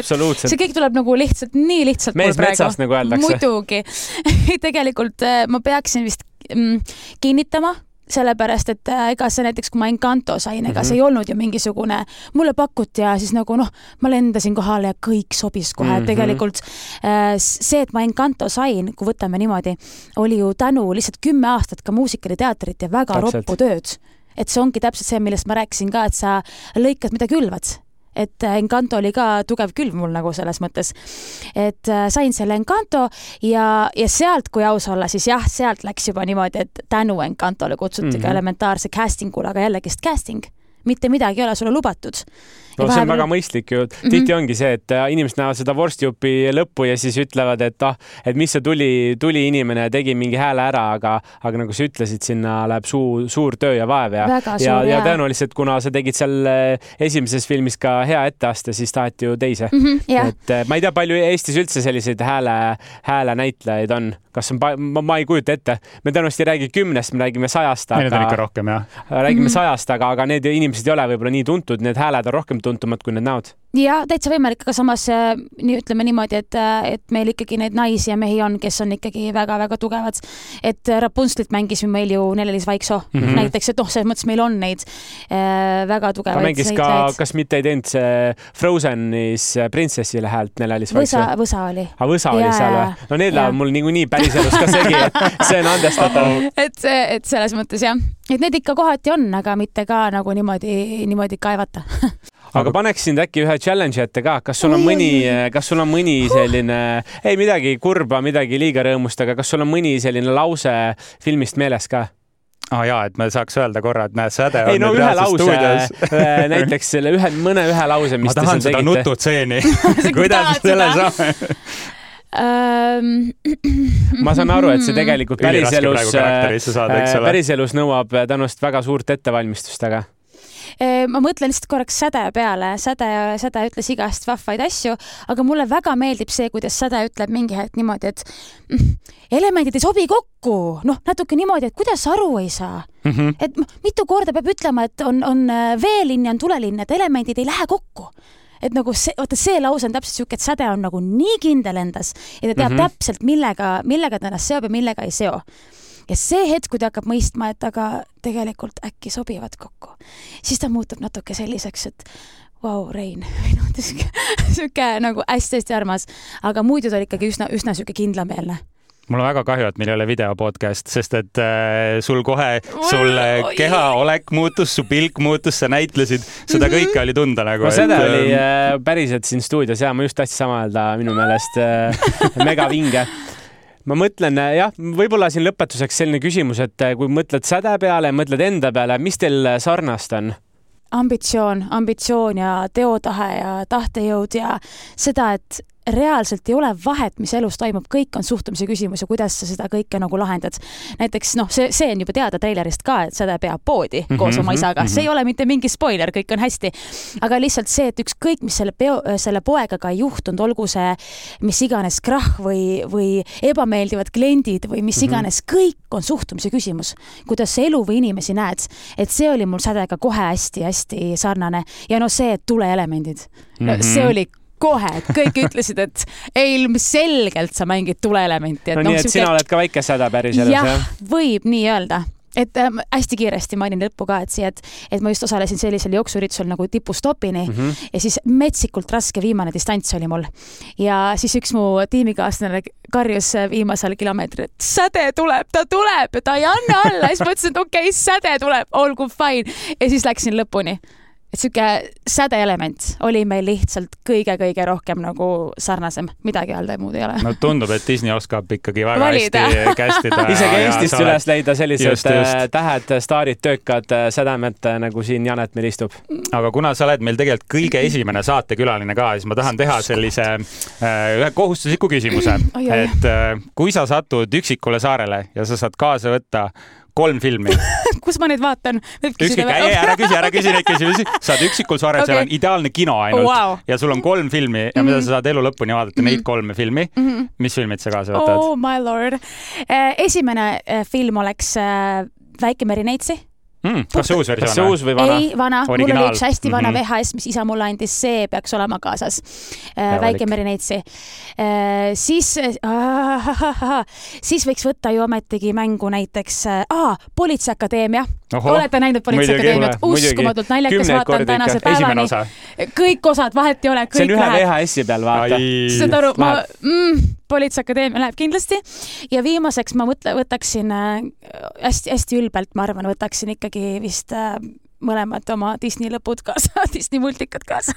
see kõik tuleb nagu lihtsalt nii lihtsalt. mees metsast, nagu öeldakse. muidugi tegelikult äh, ma peaksin vist mm, kinnitama sellepärast, et äh, ega see näiteks, kui ma Encanto sain, ega see ei olnud ju mingisugune, mulle pakuti ja siis nagu noh, ma lendasin kohale ja kõik sobis kohe mm, -hmm. tegelikult äh, see, et ma Encanto sain, kui võtame niimoodi, oli ju tänu lihtsalt kümme aastat ka muusikaliteatrit ja väga Täpselt. roppu tööd. Et see ongi täpselt see, millest ma rääkisin ka, et sa lõikad, mida külvad et äh, Encanto oli ka tugev külv mul nagu selles mõttes. et äh, sain selle Encanto ja, ja sealt, kui aus olla, siis jah, sealt läks juba niimoodi, et tänu Encantole kutsuti mm -hmm. ka Mhm. elementaarse casting ule, aga jällegist casting. mitte midagi ei ole sulle lubatud. No see on väga mõistlik ju. Mhm. tihti ongi see, et äh, inimesed näevad seda vorstijupi lõppu ja siis ütlevad, et ah, et mis see tuli, tuli inimene ja tegi mingi hääle ära, aga, aga nagu sa ütlesid, sinna läheb suur, suur töö ja vaev ja, ja, ja tõenäoliselt, kuna sa tegid seal äh, esimeses filmis ka hea etteaste, siis taheti ju teise mm. -hmm, jah, et äh, ma ei tea, palju Eestis üldse selliseid hääle, häälenäitlejaid on, kas on, ma, ma ei kujuta ette, me tõenäoliselt ei räägi kümnest, me räägime sajast, neid on ikka rohkem jah. räägime Mhm. sajast, aga, aga need inimesed ei ole võib-olla nii tuntud, need hääled on rohkem tuntumad kui need näod. ja täitsa võimalik, aga samas äh, nii ütleme niimoodi, et, äh, et meil ikkagi neid naisi ja mehi on, kes on ikkagi väga-väga tugevad. et äh, Rapunzlit mängis ju meil ju Nele-Liis Vaiksoo mm. -hmm. näiteks, et noh, selles mõttes meil on neid äh, väga ta tugevaid mängis ka, kas mitte ei teinud see Frozenis printsessile häält Nele-Liis Võsa Vaikse?, Võsa oli. aga Võsa oli Jaa, seal või? no need lähevad mul niikuinii päriselus ka segi, et see on andestatav. et see, et selles mõttes jah, et need ikka kohati on, aga mitte ka nagu niimoodi, niimoodi kaevata aga paneks sind äkki ühe challenge'i ette ka, kas sul on Oi, mõni oi., kas sul on mõni selline, ei midagi kurba, midagi liiga rõõmust, aga kas sul on mõni selline lause filmist meeles ka? aa ah, jaa, et me saaks öelda korra, et näe, säde ei on no nüüd ühe reaalses lause stuudios., näiteks selle ühe, mõne ühe lause, mis ma te tahan seda tegite. nututseeni kuidas selle seda? saame? ma saan aru, et see tegelikult päriselus, ole. päriselus nõuab tänust väga suurt ettevalmistust, aga Eh, ma mõtlen lihtsalt korraks Säde peale, Säde, Säde ütles igast vahvaid asju, aga mulle väga meeldib see, kuidas Säde ütleb mingi hetk niimoodi, et mm, elemendid ei sobi kokku, noh, natuke niimoodi, et kuidas aru ei saa Mhm. et noh, mitu korda peab ütlema, et on, on äh, veelinn ja on tulelinn, et elemendid ei lähe kokku. et nagu see, vaata see lause on täpselt siuke, et säde on nagu nii kindel endas ja ta teab mm. -hmm. täpselt, millega, millega ta ennast seob ja millega ei seo. Ja see hetk, kui ta hakkab mõistma, et aga tegelikult äkki sobivad kokku, siis ta muutub natuke selliseks, et vau wow,, Rein, või noh, sihuke, nagu hästi-hästi armas, aga muidu ta oli ikkagi üsna, üsna sihuke kindlameelne. mul on väga kahju, et meil ei ole video podcast, sest et äh, sul kohe, sul äh, oi. kehaolek muutus, su pilk muutus, sa näitlesid, seda Mhm. kõike oli tunda nagu. no seda oli äh, päriselt siin stuudios ja ma just tahtsin sama öelda minu meelest äh, megavinge ma mõtlen äh, jah, võib-olla siin lõpetuseks selline küsimus, et äh, kui mõtled säde peale, mõtled enda peale, mis teil äh, sarnast on? ambitsioon, ambitsioon ja teotahe ja tahtejõud ja seda, et reaalselt ei ole vahet, mis elus toimub, kõik on suhtumise küsimus ja kuidas sa seda kõike nagu lahendad. näiteks noh, see, see on juba teada treilerist ka, et Säde peab poodi koos oma Mhm, isaga, see mhm. ei ole mitte mingi spoiler, kõik on hästi. aga lihtsalt see, et ükskõik, mis selle peo, selle poegaga ei juhtunud, olgu see mis iganes krahh või, või ebameeldivad kliendid või mis Mhm. iganes, kõik on suhtumise küsimus kuidas sa elu või inimesi näed, et see oli mul sädega kohe hästi-hästi sarnane ja no see, et tuleelemendid no,, Mhm. see oli kohe, et kõik ütlesid, et ilmselgelt sa mängid tuleelementi. no nii, et sina oled ka väike säde päriselus jah jah ja.? võib nii öelda et äh, hästi kiiresti mainin lõppu ka, et siia, et, et ma just osalesin sellisel jooksuüritusel nagu tipustopini mm. -hmm. ja siis metsikult raske viimane distants oli mul. ja siis üks mu tiimikaaslane karjus viimasel kilomeetril, et säde tuleb, ta tuleb ja ta ei anna alla, siis mõtlesin, et okei okay,, säde tuleb, olgu fine ja siis läksin lõpuni et sihuke sädeelement oli meil lihtsalt kõige-kõige rohkem nagu sarnasem, midagi öelda muud ei ole. no tundub, et Disney oskab ikkagi väga Valida. hästi kästida. isegi Eestist üles leida sellised Just, just. äh, tähed, staarid, töökad äh, sädemed, nagu siin Janet meil istub. aga kuna sa oled meil tegelikult kõige esimene saatekülaline ka, siis ma tahan teha sellise äh, ühe kohustusliku küsimuse et äh, kui sa satud üksikule saarele ja sa saad kaasa võtta kolm filmi, kus ma nüüd vaatan? ükskõik, ei ära küsi, ära küsi neid küsimusi, sa oled üksikul saarel okay., seal on ideaalne kino ainult Wow. ja sul on kolm filmi ja mida sa saad elu lõpuni vaadata, neid kolme filmi. Mhm. mis filmid sa kaasa võtad? oh my lord. esimene eh, film oleks eh, Väike merineitsi mm,. kas see uus versioon? kas see uus või vana? ei, vana, mul oli üks hästi vana Mhm. VHS, mis isa mulle andis, see peaks olema kaasas. Hea väike. Merineitsi. siis äh,, siis võiks võtta ju ometigi mängu näiteks äh, Politseiakadeemia. Olete näinud Politseiakadeemiat? uskumatult naljakas, vaatan tänase päevani. osa. kõik osad, vahet ei ole, see on ühe läheb VHS-i peal, vaata. saad aru, ma mm, Politseiakadeemia läheb kindlasti. Ja viimaseks ma mõtle, võtaksin hästi-hästi ülbelt, ma arvan, võtaksin ikkagi vist äh, mõlemad oma Disney lõpud kaasa Disney multikad kaasa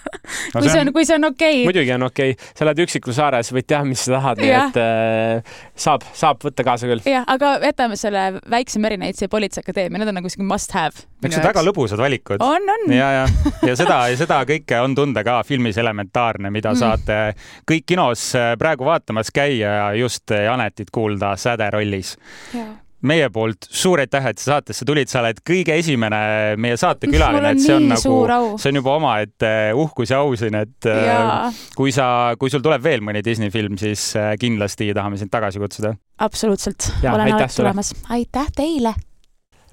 No kui see on- kui see on okei okay.. muidugi on okei okay., sa oled üksikul saares, võid teha, mis sa tahad, nii et äh, saab, saab võtta kaasa küll. jah, aga jätame selle väikse Merineitsi ja Politseiakadeemia, need on nagu siuke must have. eks need väga lõbusad valikud. on, on. ja, ja, ja seda, ja seda kõike on tunda ka filmis Elementaarne, mida Mm. saate kõik kinos äh, praegu vaatamas käia ja just Janetit kuulda Säde rollis meie poolt suur aitäh, et sa saatesse tulid, sa oled kõige esimene meie saatekülaline, et see on nagu see on juba omaette uhkus ja au siin, et äh, jaa, kui sa, kui sul tuleb veel mõni Disney film, siis äh, kindlasti tahame sind tagasi kutsuda. absoluutselt. Olen alati tulemas. aitäh teile.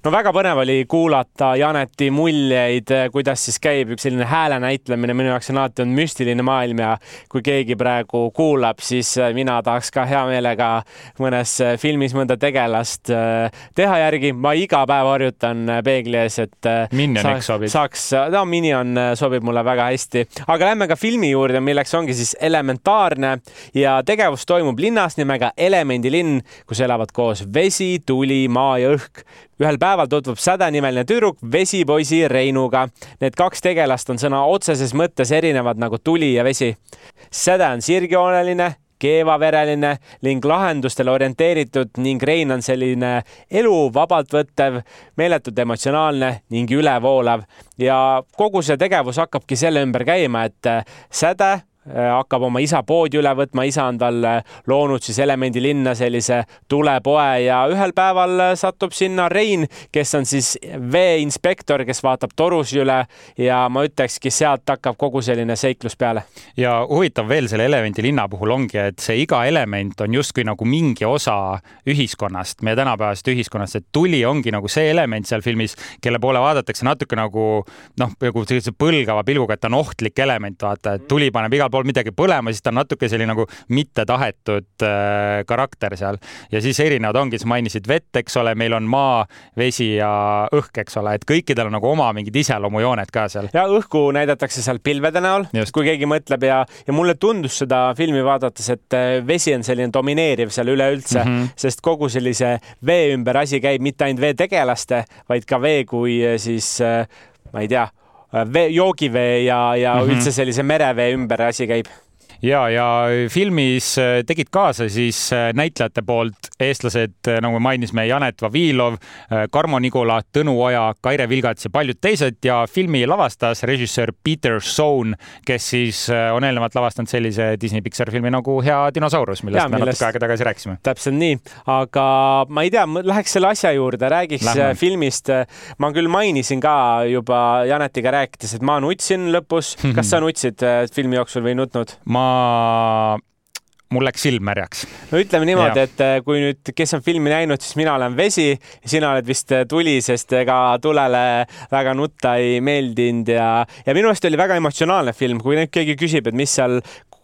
No väga põnev oli kuulata Janeti muljeid, kuidas siis käib üks selline hääle näitlemine, minu jaoks on alati olnud müstiline maailm ja kui keegi praegu kuulab, siis mina tahaks ka hea meelega mõnes filmis mõnda tegelast äh, teha järgi. ma iga päev harjutan peegli ees, et äh, Minioniks sobib. saaks, no Minion äh, sobib mulle väga hästi, aga lähme ka filmi juurde, milleks ongi siis elementaarne ja tegevus toimub linnas nimega Elemendilinn, kus elavad koos vesi, tuli, maa ja õhk. Ühel päeval tutvub sädenimeline tüdruk vesipoisi Reinuga. Need kaks tegelast on sõna otseses mõttes erinevad nagu tuli ja vesi. säde on sirgjooneline keevavereline ning lahendustele orienteeritud ning Rein on selline elu vabalt võttev, meeletult emotsionaalne ning ülevoolav ja kogu see tegevus hakkabki selle ümber käima, et säde hakkab oma isa poodi üle võtma, isa on tal loonud siis Elemendilinna sellise tulepoe ja ühel päeval satub sinna Rein, kes on siis veeinspektor, kes vaatab torusi üle ja ma ütlekski, sealt hakkab kogu selline seiklus peale. ja huvitav veel selle Elemendilinna puhul ongi, et see iga element on justkui nagu mingi osa ühiskonnast, meie tänapäevasest ühiskonnast, et tuli ongi nagu see element seal filmis, kelle poole vaadatakse natuke nagu noh, nagu sellise põlgava pilguga, et ta on ohtlik element, vaata, et tuli paneb igal pool midagi põlema, siis ta on natuke selline nagu mittetahetud äh, karakter seal. ja siis erinevad ongi, sa mainisid vett, eks ole, meil on maa, vesi ja õhk, eks ole, et kõikidel on nagu oma mingid iseloomujooned ka seal. ja õhku näidatakse seal pilvede näol, kui keegi mõtleb ja, ja mulle tundus seda filmi vaadates, et äh, vesi on selline domineeriv seal üleüldse mm, -hmm. sest kogu sellise vee ümber asi käib mitte ainult veetegelaste, vaid ka vee kui äh, siis ma ei tea vee, joogivee ja, ja mm -hmm. üldse sellise merevee ümber asi käib ja, ja filmis tegid kaasa siis näitlejate poolt eestlased, nagu mainisime, Janet Vavilov, Karmo Nigula, Tõnu Oja, Kaire Vilgats ja paljud teised ja filmi lavastas režissöör Peter Sohn, kes siis on eelnevalt lavastanud sellise Disney Pixar filmi nagu Hea dinosaurus, millest ja, me millest... natuke aega tagasi rääkisime. täpselt nii, aga ma ei tea, läheks selle asja juurde, räägiks Lähme. filmist. ma küll mainisin ka juba Janetiga rääkides, et ma nutsin lõpus. kas sa nutsid filmi jooksul või ei nutnud? ma mul läks silm märjaks. no ütleme niimoodi, et äh, kui nüüd, kes on filmi näinud, siis mina olen vesi, sina oled vist äh, tuli, sest ega tulele väga nutta ei meeldinud ja, ja minu meelest oli väga emotsionaalne film, kui nüüd keegi küsib, et mis seal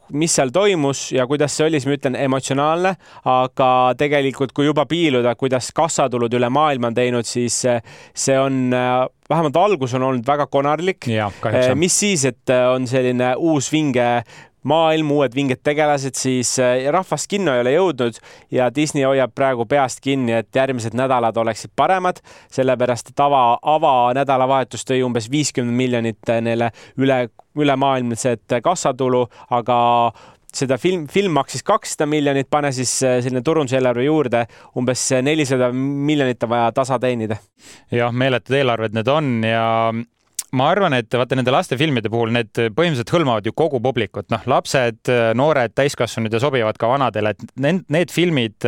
mis seal toimus ja kuidas see oli, siis ma ütlen emotsionaalne, aga tegelikult, kui juba piiluda, kuidas kassatulud üle maailma on teinud, siis äh, see on vähemalt algus on olnud väga konarlik. mis siis, et on selline uus vinge maailm, uued vinged tegelased, siis rahvast kinno ei ole jõudnud ja Disney hoiab praegu peast kinni, et järgmised nädalad oleksid paremad, sellepärast et ava, avanädalavahetus tõi umbes viiskümmend miljonit neile üle, ülemaailmset kassatulu, aga seda film, film maksis kakssada miljonit, pane siis selline turunduseelarve juurde, umbes nelisada miljonit on vaja tasa teenida. jah, meeletud eelarved need on ja ma arvan, et vaata nende lastefilmide puhul need põhimõtteliselt hõlmavad ju kogu publikut, noh, lapsed, noored, täiskasvanud ja sobivad ka vanadele, et need, need filmid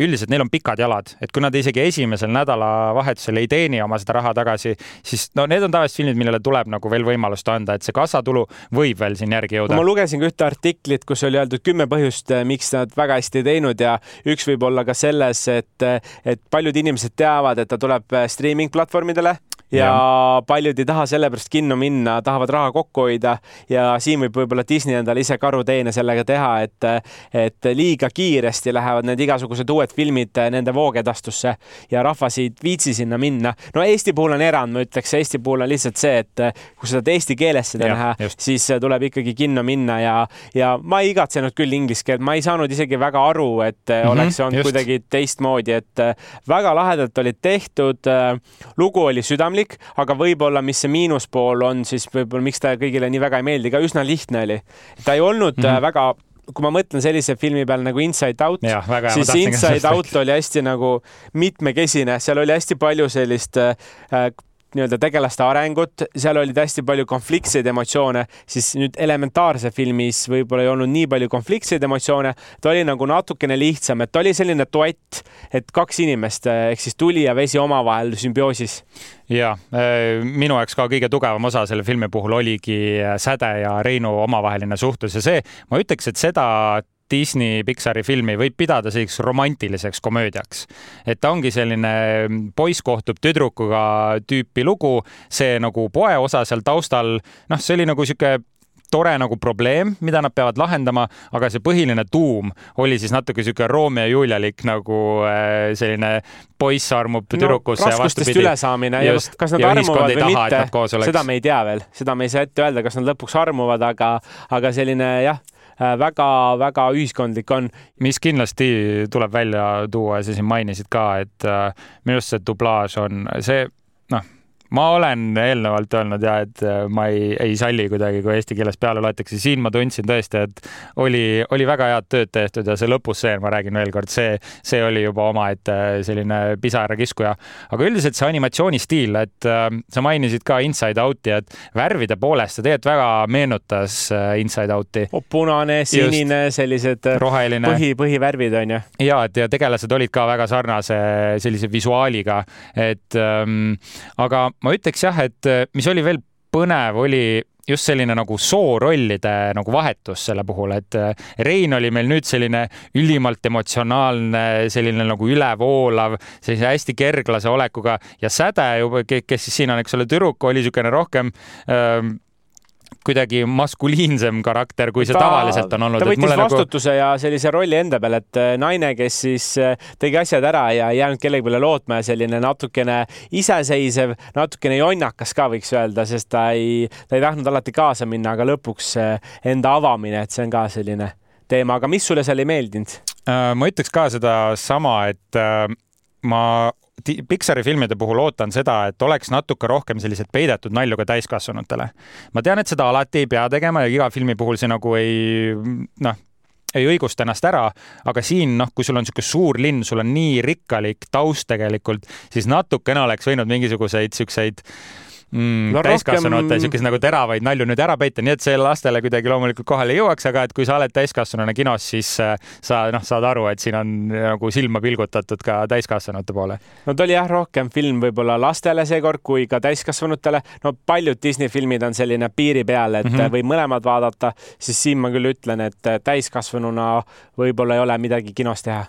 üldiselt, neil on pikad jalad, et kui nad isegi esimesel nädalavahetusel ei teeni oma seda raha tagasi, siis no need on tavaliselt filmid, millele tuleb nagu veel võimalust anda, et see kassatulu võib veel siin järgi jõuda. ma lugesin ka ühte artiklit, kus oli öeldud kümme põhjust, miks nad väga hästi ei teinud ja üks võib olla ka selles, et, et paljud inimesed teavad, et ta tuleb streaming platvormidele ja, ja paljud ei taha sellepärast kinno minna, tahavad raha kokku hoida ja siin võib võib-olla Disney endale ise karuteene sellega teha, et, et liiga kiiresti lähevad need igasugused uued filmid nende voogedastusse ja rahvas ei viitsi sinna minna. no Eesti puhul on erand, ma ütleks, Eesti puhul on lihtsalt see, et kui sa tahad eesti keeles seda ja, näha, siis tuleb ikkagi kinno minna ja, ja ma ei igatsenud küll inglise keelt, ma ei saanud isegi väga aru, et mm -hmm, oleks olnud just. kuidagi teistmoodi, et väga lahedalt olid tehtud. lugu oli südamlik, aga võib-olla, mis see miinuspool on, siis võib-olla miks ta kõigile nii väga ei meeldi, ka üsna lihtne oli. ta ei olnud mm -hmm. väga kui ma mõtlen sellise filmi peale nagu Inside Out, siis Inside Out oli hästi nagu mitmekesine, seal oli hästi palju sellist äh, nii-öelda tegelaste arengut, seal olid hästi palju konfliktseid emotsioone, siis nüüd elementaarse filmis võib-olla ei olnud nii palju konfliktseid emotsioone, ta oli nagu natukene lihtsam, et ta oli selline duett, et kaks inimest ehk siis tuli ja vesi omavahel sümbioosis. ja äh, minu jaoks ka kõige tugevam osa selle filmi puhul oligi Säde ja Reinu omavaheline suhtlus ja see, ma ütleks, et seda Disney Pixari filmi võib pidada selliseks romantiliseks komöödiaks. et ta ongi selline poiss kohtub tüdrukuga tüüpi lugu, see nagu poe osa seal taustal, noh, see oli nagu sihuke tore nagu probleem, mida nad peavad lahendama, aga see põhiline tuum oli siis natuke sihuke Romeo ja Julialik nagu äh, selline poiss armub tüdrukusse no, ja vastupidi. ülesaamine ja kas nad armuvad või mitte, seda me ei tea veel, seda me ei saa ette öelda, kas nad lõpuks armuvad, aga, aga selline jah väga-väga äh, ühiskondlik on. mis kindlasti tuleb välja tuua ja sa siin mainisid ka, et äh, minu arust see dublaaž on see, ma olen eelnevalt öelnud ja et äh, ma ei, ei salli kuidagi, kui eesti keeles peale loetakse. siin ma tundsin tõesti, et oli, oli väga head tööd tehtud ja see lõpustseen, ma räägin veel kord, see, see oli juba omaette selline pisarakiskuja. aga üldiselt see animatsioonistiil, et äh, sa mainisid ka Inside Out'i, et värvide poolest see tegelikult väga meenutas äh, Inside Out'i oh,. punane, sinine, sellised roheline põhi, põhivärvid on ju. ja, et ja tegelased olid ka väga sarnase sellise visuaaliga, et ähm, aga ma ütleks jah, et äh, mis oli veel põnev, oli just selline nagu soorollide nagu vahetus selle puhul, et äh, Rein oli meil nüüd selline ülimalt emotsionaalne, selline nagu ülevoolav, sellise hästi kerglase olekuga ja Säde juba, kes siis siin on, eks ole, tüdruk, oli niisugune rohkem äh, kuidagi maskuliinsem karakter, kui see ta, tavaliselt on olnud. ta võttis nagu vastutuse nagu... ja sellise rolli enda peale, et äh, naine, kes siis äh, tegi asjad ära ja ei jäänud kellegi peale lootma ja selline natukene iseseisev, natukene jonnakas ka võiks öelda, sest ta ei, ta ei tahtnud alati kaasa minna, aga lõpuks äh, enda avamine, et see on ka selline teema, aga mis sulle seal ei meeldinud? ma ütleks ka sedasama, et ma Pixari filmide puhul ootan seda, et oleks natuke rohkem selliseid peidetud nalju ka täiskasvanutele. ma tean, et seda alati ei pea tegema ja iga filmi puhul see nagu ei noh, ei õigusta ennast ära, aga siin noh, kui sul on niisugune suur linn, sul on nii rikkalik taust tegelikult, siis natukene oleks võinud mingisuguseid siukseid mm, no, täiskasvanute rohkem... siukese nagu teravaid nalju nüüd ära peita, nii et see lastele kuidagi loomulikult kohale ei jõuaks, aga et kui sa oled täiskasvanuna kinos, siis äh, sa noh, saad aru, et siin on nagu silma pilgutatud ka täiskasvanute poole. no ta oli jah, rohkem film võib-olla lastele seekord kui ka täiskasvanutele. no paljud Disney filmid on selline piiri peal, et mm -hmm. võib mõlemad vaadata, siis siin ma küll ütlen, et täiskasvanuna võib-olla ei ole midagi kinos teha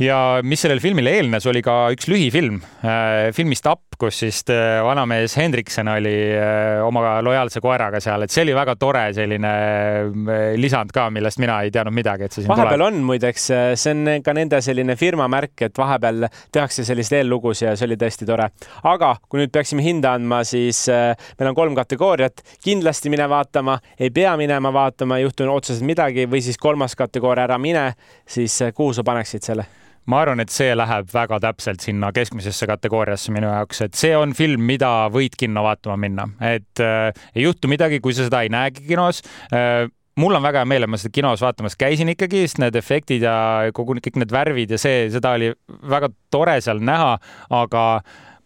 ja mis sellele filmile eelnes, oli ka üks lühifilm äh, filmist Up, kus siis äh, vanamees Hendriksen oli äh, oma lojaalse koeraga seal, et see oli väga tore selline lisand ka, millest mina ei teadnud midagi, et see siin vahepeal tuleb. on muideks, see on ka nende selline firma märk, et vahepeal tehakse selliseid eellugusid ja see oli tõesti tore. aga kui nüüd peaksime hinda andma, siis meil on kolm kategooriat, kindlasti mine vaatama, ei pea minema vaatama, ei juhtu otseselt midagi või siis kolmas kategooria, ära mine, siis kuhu sa paneksid selle? Ma arvan, et see läheb väga täpselt sinna keskmisesse kategooriasse minu jaoks, et see on film, mida võid kinno vaatama minna, et äh, ei juhtu midagi, kui sa seda ei näegi kinos äh, mul on väga hea meel, et ma seda kinos vaatamas käisin ikkagi, sest need efektid ja kogu kõik need värvid ja see, seda oli väga tore seal näha, aga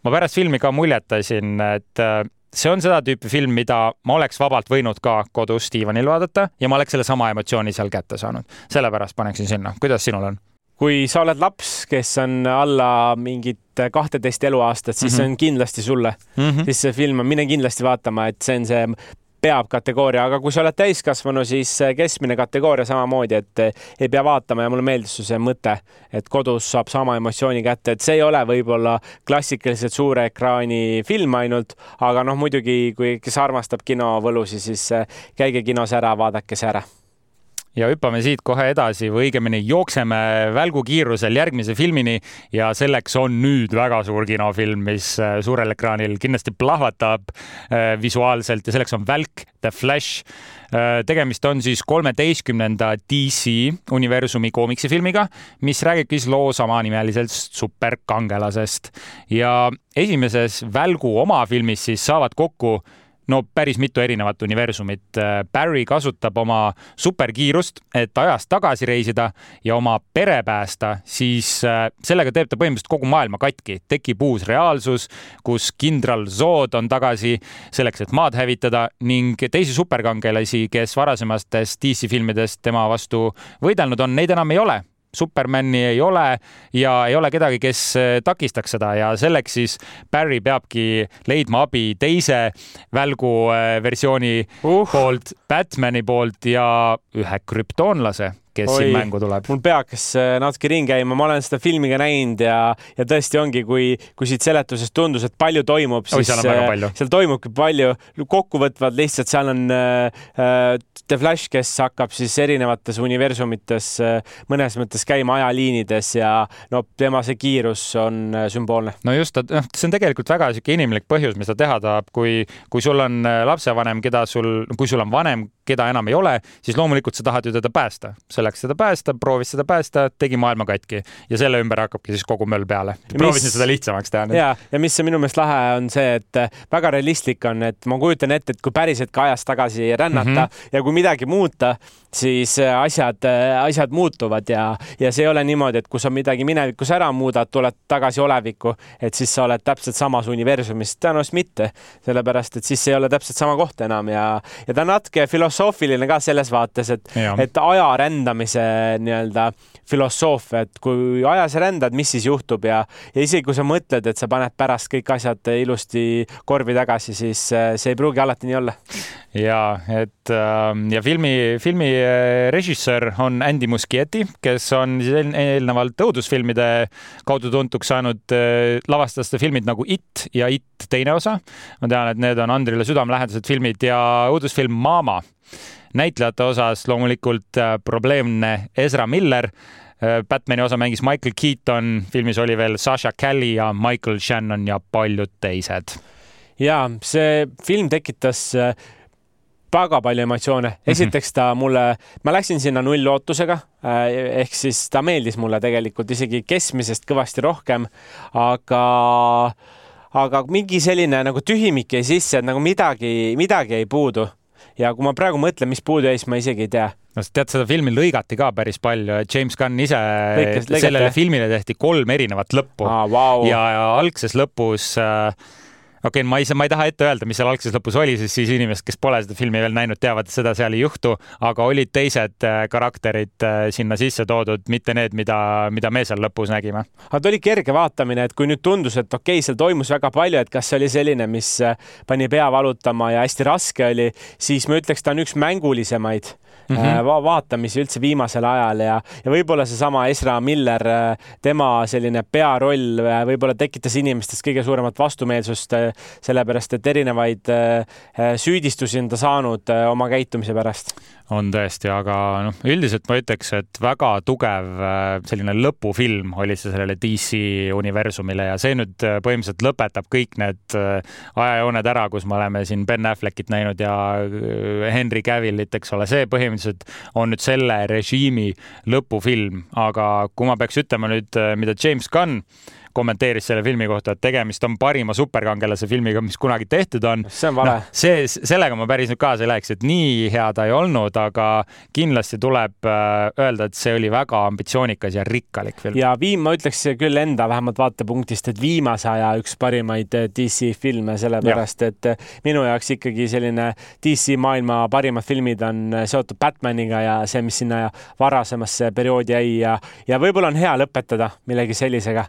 ma pärast filmi ka muljetasin, et äh, see on seda tüüpi film, mida ma oleks vabalt võinud ka kodus diivanil vaadata ja ma oleks sellesama emotsiooni seal kätte saanud. sellepärast paneksin sinna. kuidas sinul on? Kui sa oled laps, kes on alla mingit kahteteist eluaastat, siis mm -hmm. see on kindlasti sulle mm. -hmm. siis see film on, mine kindlasti vaatama, et see on see peab kategooria, aga kui sa oled täiskasvanu, siis keskmine kategooria samamoodi, et ei pea vaatama ja mulle meeldis see mõte, et kodus saab sama emotsiooni kätte, et see ei ole võib-olla klassikaliselt suure ekraani film ainult, aga noh, muidugi kui, kes armastab kinovõlusid, siis käige kinos ära, vaadake see ära ja hüppame siit kohe edasi või õigemini jookseme välgukiirusel järgmise filmini. Ja selleks on nüüd väga suur kinofilm, mis äh, suurel ekraanil kindlasti plahvatab äh, visuaalselt. Ja selleks on Välk, The Flash. Äh, tegemist on siis kolmeteistkümnenda DC universumi koomiksifilmiga, mis räägibki siis loo samanimelisest superkangelasest. Ja esimeses Välgu oma filmis siis saavad kokku no päris mitu erinevat universumit. Barry kasutab oma superkiirust, et ajas tagasi reisida ja oma pere päästa, siis äh, sellega teeb ta põhimõtteliselt kogu maailma katki. tekib uus reaalsus, kus kindral Zod on tagasi selleks, et maad hävitada ning teisi superkangelasi, kes varasematest DC filmidest tema vastu võidelnud on, neid enam ei ole Supermani ei ole ja ei ole kedagi, kes eh, takistaks seda ja selleks siis Barry peabki leidma abi teise välgu eh, versiooni uh. poolt, Batmani poolt ja ühe krüptoonlase kes Oi, siin mängu tuleb? mul pea hakkas äh, natuke ringi käima, ma olen seda filmi ka näinud ja, ja tõesti ongi, kui, kui siit seletusest tundus, et palju toimub, siis seal, äh, palju. seal toimubki palju. kokkuvõtvalt lihtsalt seal on äh, äh, The Flash, kes hakkab siis erinevates universumites äh, mõnes mõttes käima ajaliinides ja no tema see kiirus on äh, sümboolne. no just, noh, see on tegelikult väga sihuke inimlik põhjus, mis ta teha tahab, kui, kui sul on lapsevanem, keda sul, kui sul on vanem, keda enam ei ole, siis loomulikult sa tahad ju teda päästa. see läks seda päästa, proovis seda päästa, tegi maailma katki ja selle ümber hakkabki siis kogu möll peale. proovisin mis... seda lihtsamaks teha. ja, ja mis minu meelest lahe on see, et väga realistlik on, et ma kujutan ette, et kui päriselt ka ajas tagasi rännata mm -hmm. ja kui midagi muuta, siis asjad, asjad muutuvad ja, ja see ei ole niimoodi, et kui sa midagi minevikus ära muudad, tuled tagasi olevikku, et siis sa oled täpselt samas universumis. tõenäoliselt mitte, sellepärast et siis ei ole täpselt sama koht enam ja, ja ta on natuke filosoofiline filosoofiline ka selles vaates, et, et aja rändamise nii-öelda filosoofia, et kui ajas rändad, mis siis juhtub ja, ja isegi kui sa mõtled, et sa paned pärast kõik asjad ilusti korvi tagasi, siis äh, see ei pruugi alati nii olla. ja et ähm, ja filmi, filmi äh, režissöör on Andy Muschietti, kes on siis eelnevalt õudusfilmide kaudu tuntuks saanud, äh, lavastas ta filmid nagu It ja It teine osa. ma tean, et need on Andrile südamelähedased filmid ja õudusfilm Mama näitlejate osas loomulikult äh, probleemne Ezra Miller. Äh, Batman'i osa mängis Michael Keaton, filmis oli veel Sasha Kelly ja Michael Shannon ja paljud teised. ja see film tekitas äh, väga palju emotsioone. Mhm. esiteks ta mulle, ma läksin sinna nullootusega, ehk siis ta meeldis mulle tegelikult isegi keskmisest kõvasti rohkem, aga aga mingi selline nagu tühimik jäi sisse, et nagu midagi, midagi jäi puudu ja kui ma praegu mõtlen, mis puudu jäi, siis ma isegi ei tea. No tead, seda filmi lõigati ka päris palju, James Gunn ise, sellele filmile tehti kolm erinevat lõppu. Ah, wow. ja, ja algses lõpus äh, okei okay,, ma ei saa, ma ei taha ette öelda, mis seal algses lõpus oli, sest siis inimesed, kes pole seda filmi veel näinud, teavad, et seda seal ei juhtu, aga olid teised äh, karakterid äh, sinna sisse toodud, mitte need, mida, mida me seal lõpus nägime. aga ta oli kerge vaatamine, et kui nüüd tundus, et okei okay,, seal toimus väga palju, et kas see oli selline, mis äh, pani pea valutama ja hästi raske oli, siis ma ütleks, ta on üks mängulisemaid mm -hmm. va vaatamisi üldse viimasel ajal ja, ja võib-olla seesama Ezra Miller, tema selline pearoll võib-olla tekitas inimestes kõige suuremat vastumeelsust sellepärast et erinevaid äh, süüdistusi on ta saanud äh, oma käitumise pärast. on tõesti, aga noh, üldiselt ma ütleks, et väga tugev äh, selline lõpufilm oli see sellele DC universumile ja see nüüd põhimõtteliselt lõpetab kõik need ajajooned ära, kus me oleme siin Ben Affleckit näinud ja Henry Cavillit, eks ole, see põhimõtteliselt on nüüd selle režiimi lõpufilm, aga kui ma peaks ütlema nüüd, mida James Gunn kommenteeris selle filmi kohta, et tegemist on parima superkangelase filmiga, mis kunagi tehtud on. see on vale no,. see, sellega ma päris nüüd kaasa ei läheks, et nii hea ta ei olnud, aga kindlasti tuleb äh, öelda, et see oli väga ambitsioonikas ja rikkalik film. ja viim-, ma ütleks küll enda vähemalt vaatepunktist, et viimase aja üks parimaid äh, DC filme, sellepärast ja. et äh, minu jaoks ikkagi selline DC maailma parimad filmid on seotud Batmaniga ja see, mis sinna varasemasse perioodi jäi ja, ja võib-olla on hea lõpetada millegi sellisega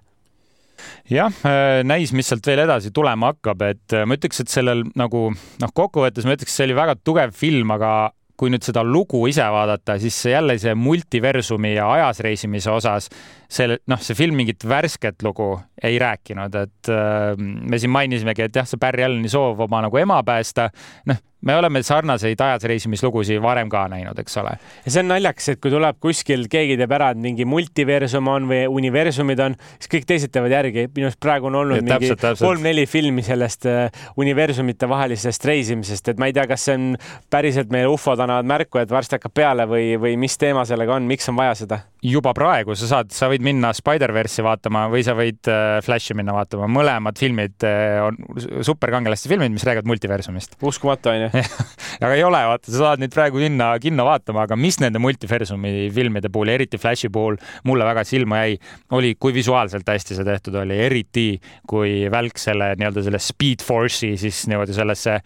jah, äh, näis, mis sealt veel edasi tulema hakkab, et äh, ma ütleks, et sellel nagu noh, kokkuvõttes ma ütleks, see oli väga tugev film, aga kui nüüd seda lugu ise vaadata, siis jälle see multiversumi ja ajas reisimise osas see noh, see film mingit värsket lugu ei rääkinud, et äh, me siin mainisimegi, et jah, see Barry Alleni soov oma nagu ema päästa, noh, me oleme sarnaseid ajasreisimislugusid varem ka näinud, eks ole. ja see on naljakas, et kui tuleb kuskil, keegi teeb ära, et mingi multiversum on või universumid on, siis kõik teised teevad järgi. minu arust praegu on olnud ja, mingi kolm-neli filmi sellest uh, universumite vahelisest reisimisest, et ma ei tea, kas see on päriselt meil ufod annavad märku, et varsti hakkab peale või, või mis teema sellega on, miks on vaja seda? Juba praegu sa saad, sa võid minna Spider-verse'i vaatama või sa võid äh, Flashi minna vaatama, mõlemad filmid äh, on superkangelaste filmid, mis räägivad multiversumist. uskumatu onju aga ei ole, vaata, sa saad neid praegu minna kinno vaatama, aga mis nende multiversumi filmide puhul, eriti Flashi puhul mulle väga silma jäi, oli, kui visuaalselt hästi see tehtud oli, eriti kui välk selle nii-öelda selle Speed Force'i siis niimoodi sellesse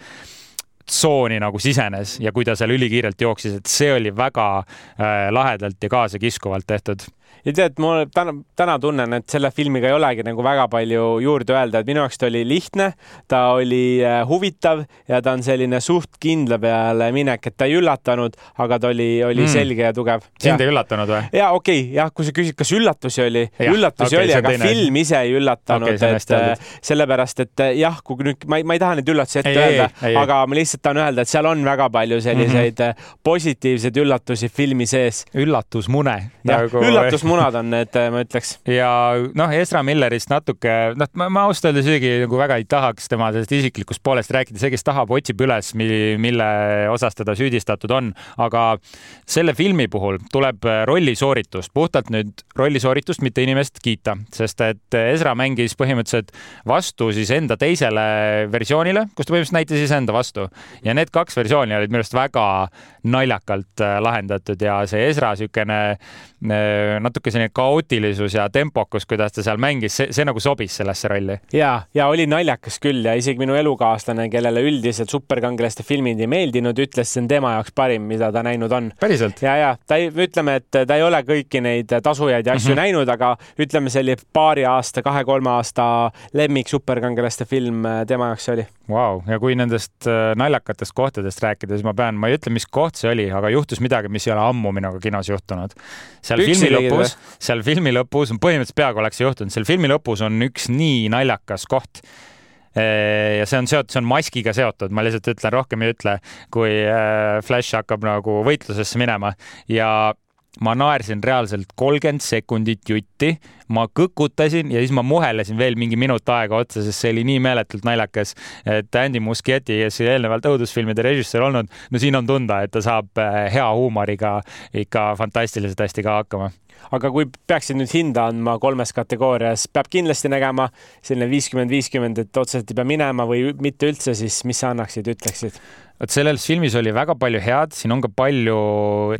tsooni nagu sisenes ja kui ta seal ülikiirelt jooksis, et see oli väga äh, lahedalt ja kaasakiskuvalt tehtud ja tead, ma täna, täna tunnen, et selle filmiga ei olegi nagu väga palju juurde öelda, et minu jaoks ta oli lihtne, ta oli äh, huvitav ja ta on selline suht kindla peale minek, et ta ei üllatanud, aga ta oli, oli mm. selge ja tugev. sind ei üllatanud või? ja okei okay,, jah, kui sa küsid, kas üllatusi oli, üllatusi okay, oli, aga teine. film ise ei üllatanud okay,, et äh, sellepärast, et äh, jah, kui nüüd ma ei, ma ei taha neid üllatusi ette ei, öelda, aga ma lihtsalt tahan öelda, et seal on väga palju selliseid mm -hmm. positiivseid üllatusi filmi sees. üllatusmune. Nagu... üllatusmune munad on need, ma ütleks. ja noh, Ezra Millerist natuke, noh, ma, ma ausalt öeldes isegi nagu väga ei tahaks tema sellest isiklikust poolest rääkida, see, kes tahab, otsib üles, mille osas teda süüdistatud on, aga selle filmi puhul tuleb rollisooritust, puhtalt nüüd rollisooritust, mitte inimest kiita, sest et Ezra mängis põhimõtteliselt vastu siis enda teisele versioonile, kus ta põhimõtteliselt näitas iseenda vastu. Ja need kaks versiooni olid minu arust väga naljakalt lahendatud. Ja see Ezra niisugune natuke selline kaootilisus ja tempokus, kuidas ta seal mängis, see, see nagu sobis sellesse rolli. ja, ja oli naljakas küll ja isegi minu elukaaslane, kellele üldiselt superkangelaste filmid ei meeldinud, ütles, see on tema jaoks parim, mida ta näinud on. ja, ja ta ei, ütleme, et ta ei ole kõiki neid tasujaid ja asju mm -hmm. näinud, aga ütleme, see oli paari aasta, kahe-kolme aasta lemmik superkangelaste film tema jaoks see oli. Vau, ja kui nendest äh, naljakatest kohtadest rääkida, siis ma pean, ma ei ütle, mis koht see oli, aga juhtus midagi, mis ei ole ammu minuga kinos juhtunud. seal Püksi filmi lõpus, seal filmi lõpus, põhimõtteliselt peaaegu oleks juhtunud, seal filmi lõpus on üks nii naljakas koht. Ja see on seotud, see on maskiga seotud, ma lihtsalt ütlen, rohkem ei ütle, kui äh, Flash hakkab nagu võitlusesse minema. Ja ma naersin reaalselt kolmkümmend sekundit jutti, ma kõkutasin ja siis ma muhelesin veel mingi minut aega otsa, sest see oli nii meeletult naljakas. et Andy Muschietti, kes eelnevalt õudusfilmide režissöör olnud, no siin on tunda, et ta saab äh, hea huumoriga ikka fantastiliselt hästi ka hakkama aga kui peaksid nüüd hinda andma kolmes kategoorias, peab kindlasti nägema selline viiskümmend, viiskümmend, et otseselt ei pea minema või mitte üldse, siis mis sa annaksid, ütleksid? vot selles filmis oli väga palju head, siin on ka palju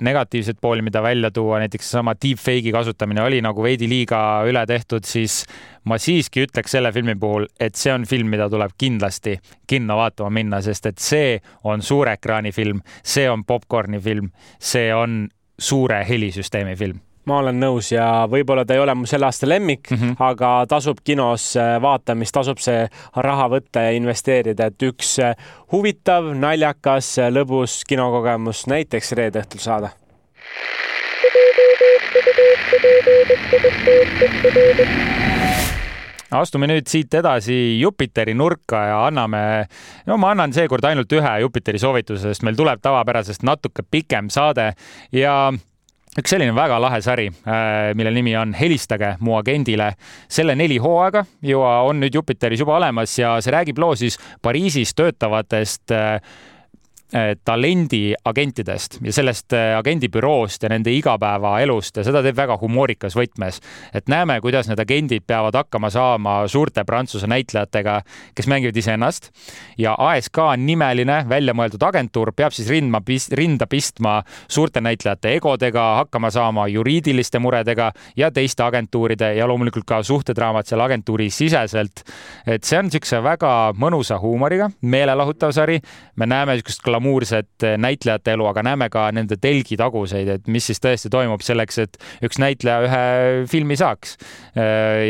negatiivseid pooli, mida välja tuua, näiteks seesama deepfake'i kasutamine oli nagu veidi liiga üle tehtud, siis ma siiski ütleks selle filmi puhul, et see on film, mida tuleb kindlasti kinno vaatama minna, sest et see on suure ekraani film, see on popkorni film, see on suure helisüsteemi film ma olen nõus ja võib-olla ta ei ole mu selle aasta lemmik mm, -hmm. aga tasub kinos äh, vaatamist, tasub see raha võtta ja investeerida, et üks äh, huvitav, naljakas, äh, lõbus kinokogemus näiteks reede õhtul saada. astume nüüd siit edasi Jupiteri nurka ja anname, no ma annan seekord ainult ühe Jupiteri soovituse, sest meil tuleb tavapärasest natuke pikem saade ja üks selline väga lahe sari, äh, mille nimi on Helistage mu agendile. selle neli hooaega ju on nüüd Jupiteris juba olemas ja see räägib loo siis Pariisis töötavatest äh, Äh, talendiagentidest ja sellest äh, agendibüroost ja nende igapäevaelust ja seda teeb väga humoorikas võtmes. et näeme, kuidas need agendid peavad hakkama saama suurte Prantsuse näitlejatega, kes mängivad iseennast ja ASK nimeline väljamõeldud agentuur peab siis rindma, rinda pistma suurte näitlejate egodega, hakkama saama juriidiliste muredega ja teiste agentuuride ja loomulikult ka suhtedraamad seal agentuuri siseselt. et see on niisuguse väga mõnusa huumoriga, meelelahutav sari. me näeme niisugust glamuurset näitlejate elu, aga näeme ka nende telgitaguseid, et mis siis tõesti toimub selleks, et üks näitleja ühe filmi saaks.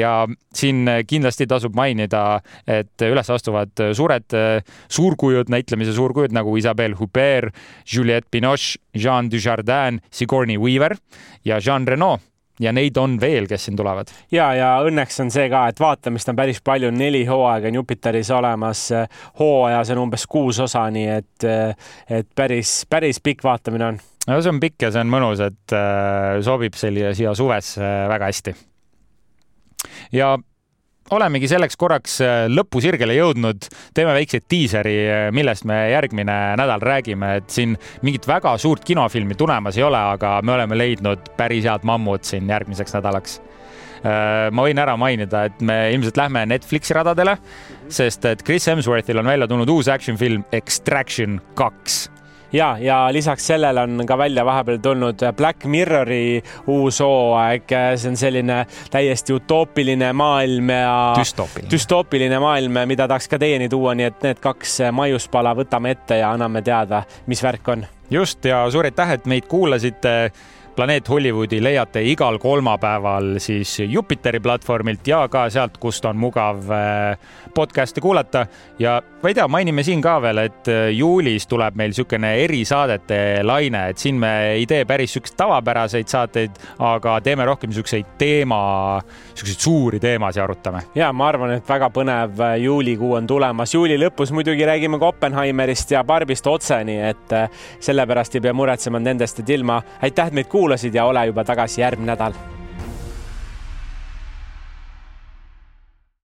ja siin kindlasti tasub mainida, et üles astuvad suured suurkujud, näitlemise suurkujud nagu Isabelle Huppert, Juliette Binoche, Jean Dujardin, Sigourney Weaver ja Jean Reno ja neid on veel, kes siin tulevad. ja, ja õnneks on see ka, et vaatamist on päris palju, neli hooaega on Jupiteris olemas. hooajas on umbes kuus osa, nii et, et päris, päris pikk vaatamine on. no see on pikk ja see on mõnus, et äh, sobib selline siia suvesse väga hästi. ja olemegi selleks korraks äh, lõpusirgele jõudnud, teeme väikse diiseri, äh, millest me järgmine nädal räägime, et siin mingit väga suurt kinofilmi tulemas ei ole, aga me oleme leidnud päris head mammut siin järgmiseks nädalaks. Äh, ma võin ära mainida, et me ilmselt lähme Netflixi radadele, sest et Chris Hemsworthil on välja tulnud uus action film Extraction kaks ja, ja lisaks sellele on ka välja vahepeal tulnud Black Mirrori uus hooaeg, see on selline täiesti utoopiline maailm ja düstoopiline, düstoopiline maailm, mida tahaks ka teieni tuua, nii et need kaks maiuspala võtame ette ja anname teada, mis värk on. just ja suur aitäh, et meid kuulasite. Planeet Hollywoodi leiate igal kolmapäeval siis Jupiteri platvormilt ja ka sealt, kust on mugav äh, podcast'e kuulata. ja ma ei tea, mainime siin ka veel, et äh, juulis tuleb meil niisugune erisaadete laine, et siin me ei tee päris niisuguseid tavapäraseid saateid, aga teeme rohkem niisuguseid teema, niisuguseid suuri teemasid arutame. ja ma arvan, et väga põnev äh, juulikuu on tulemas. juuli lõpus muidugi räägime ka Oppenheimerist ja Barbist otse, nii et sellepärast ei pea muretsema nendest, et ilma. aitäh, et meid kuulasid ja ole juba tagasi järgmine nädal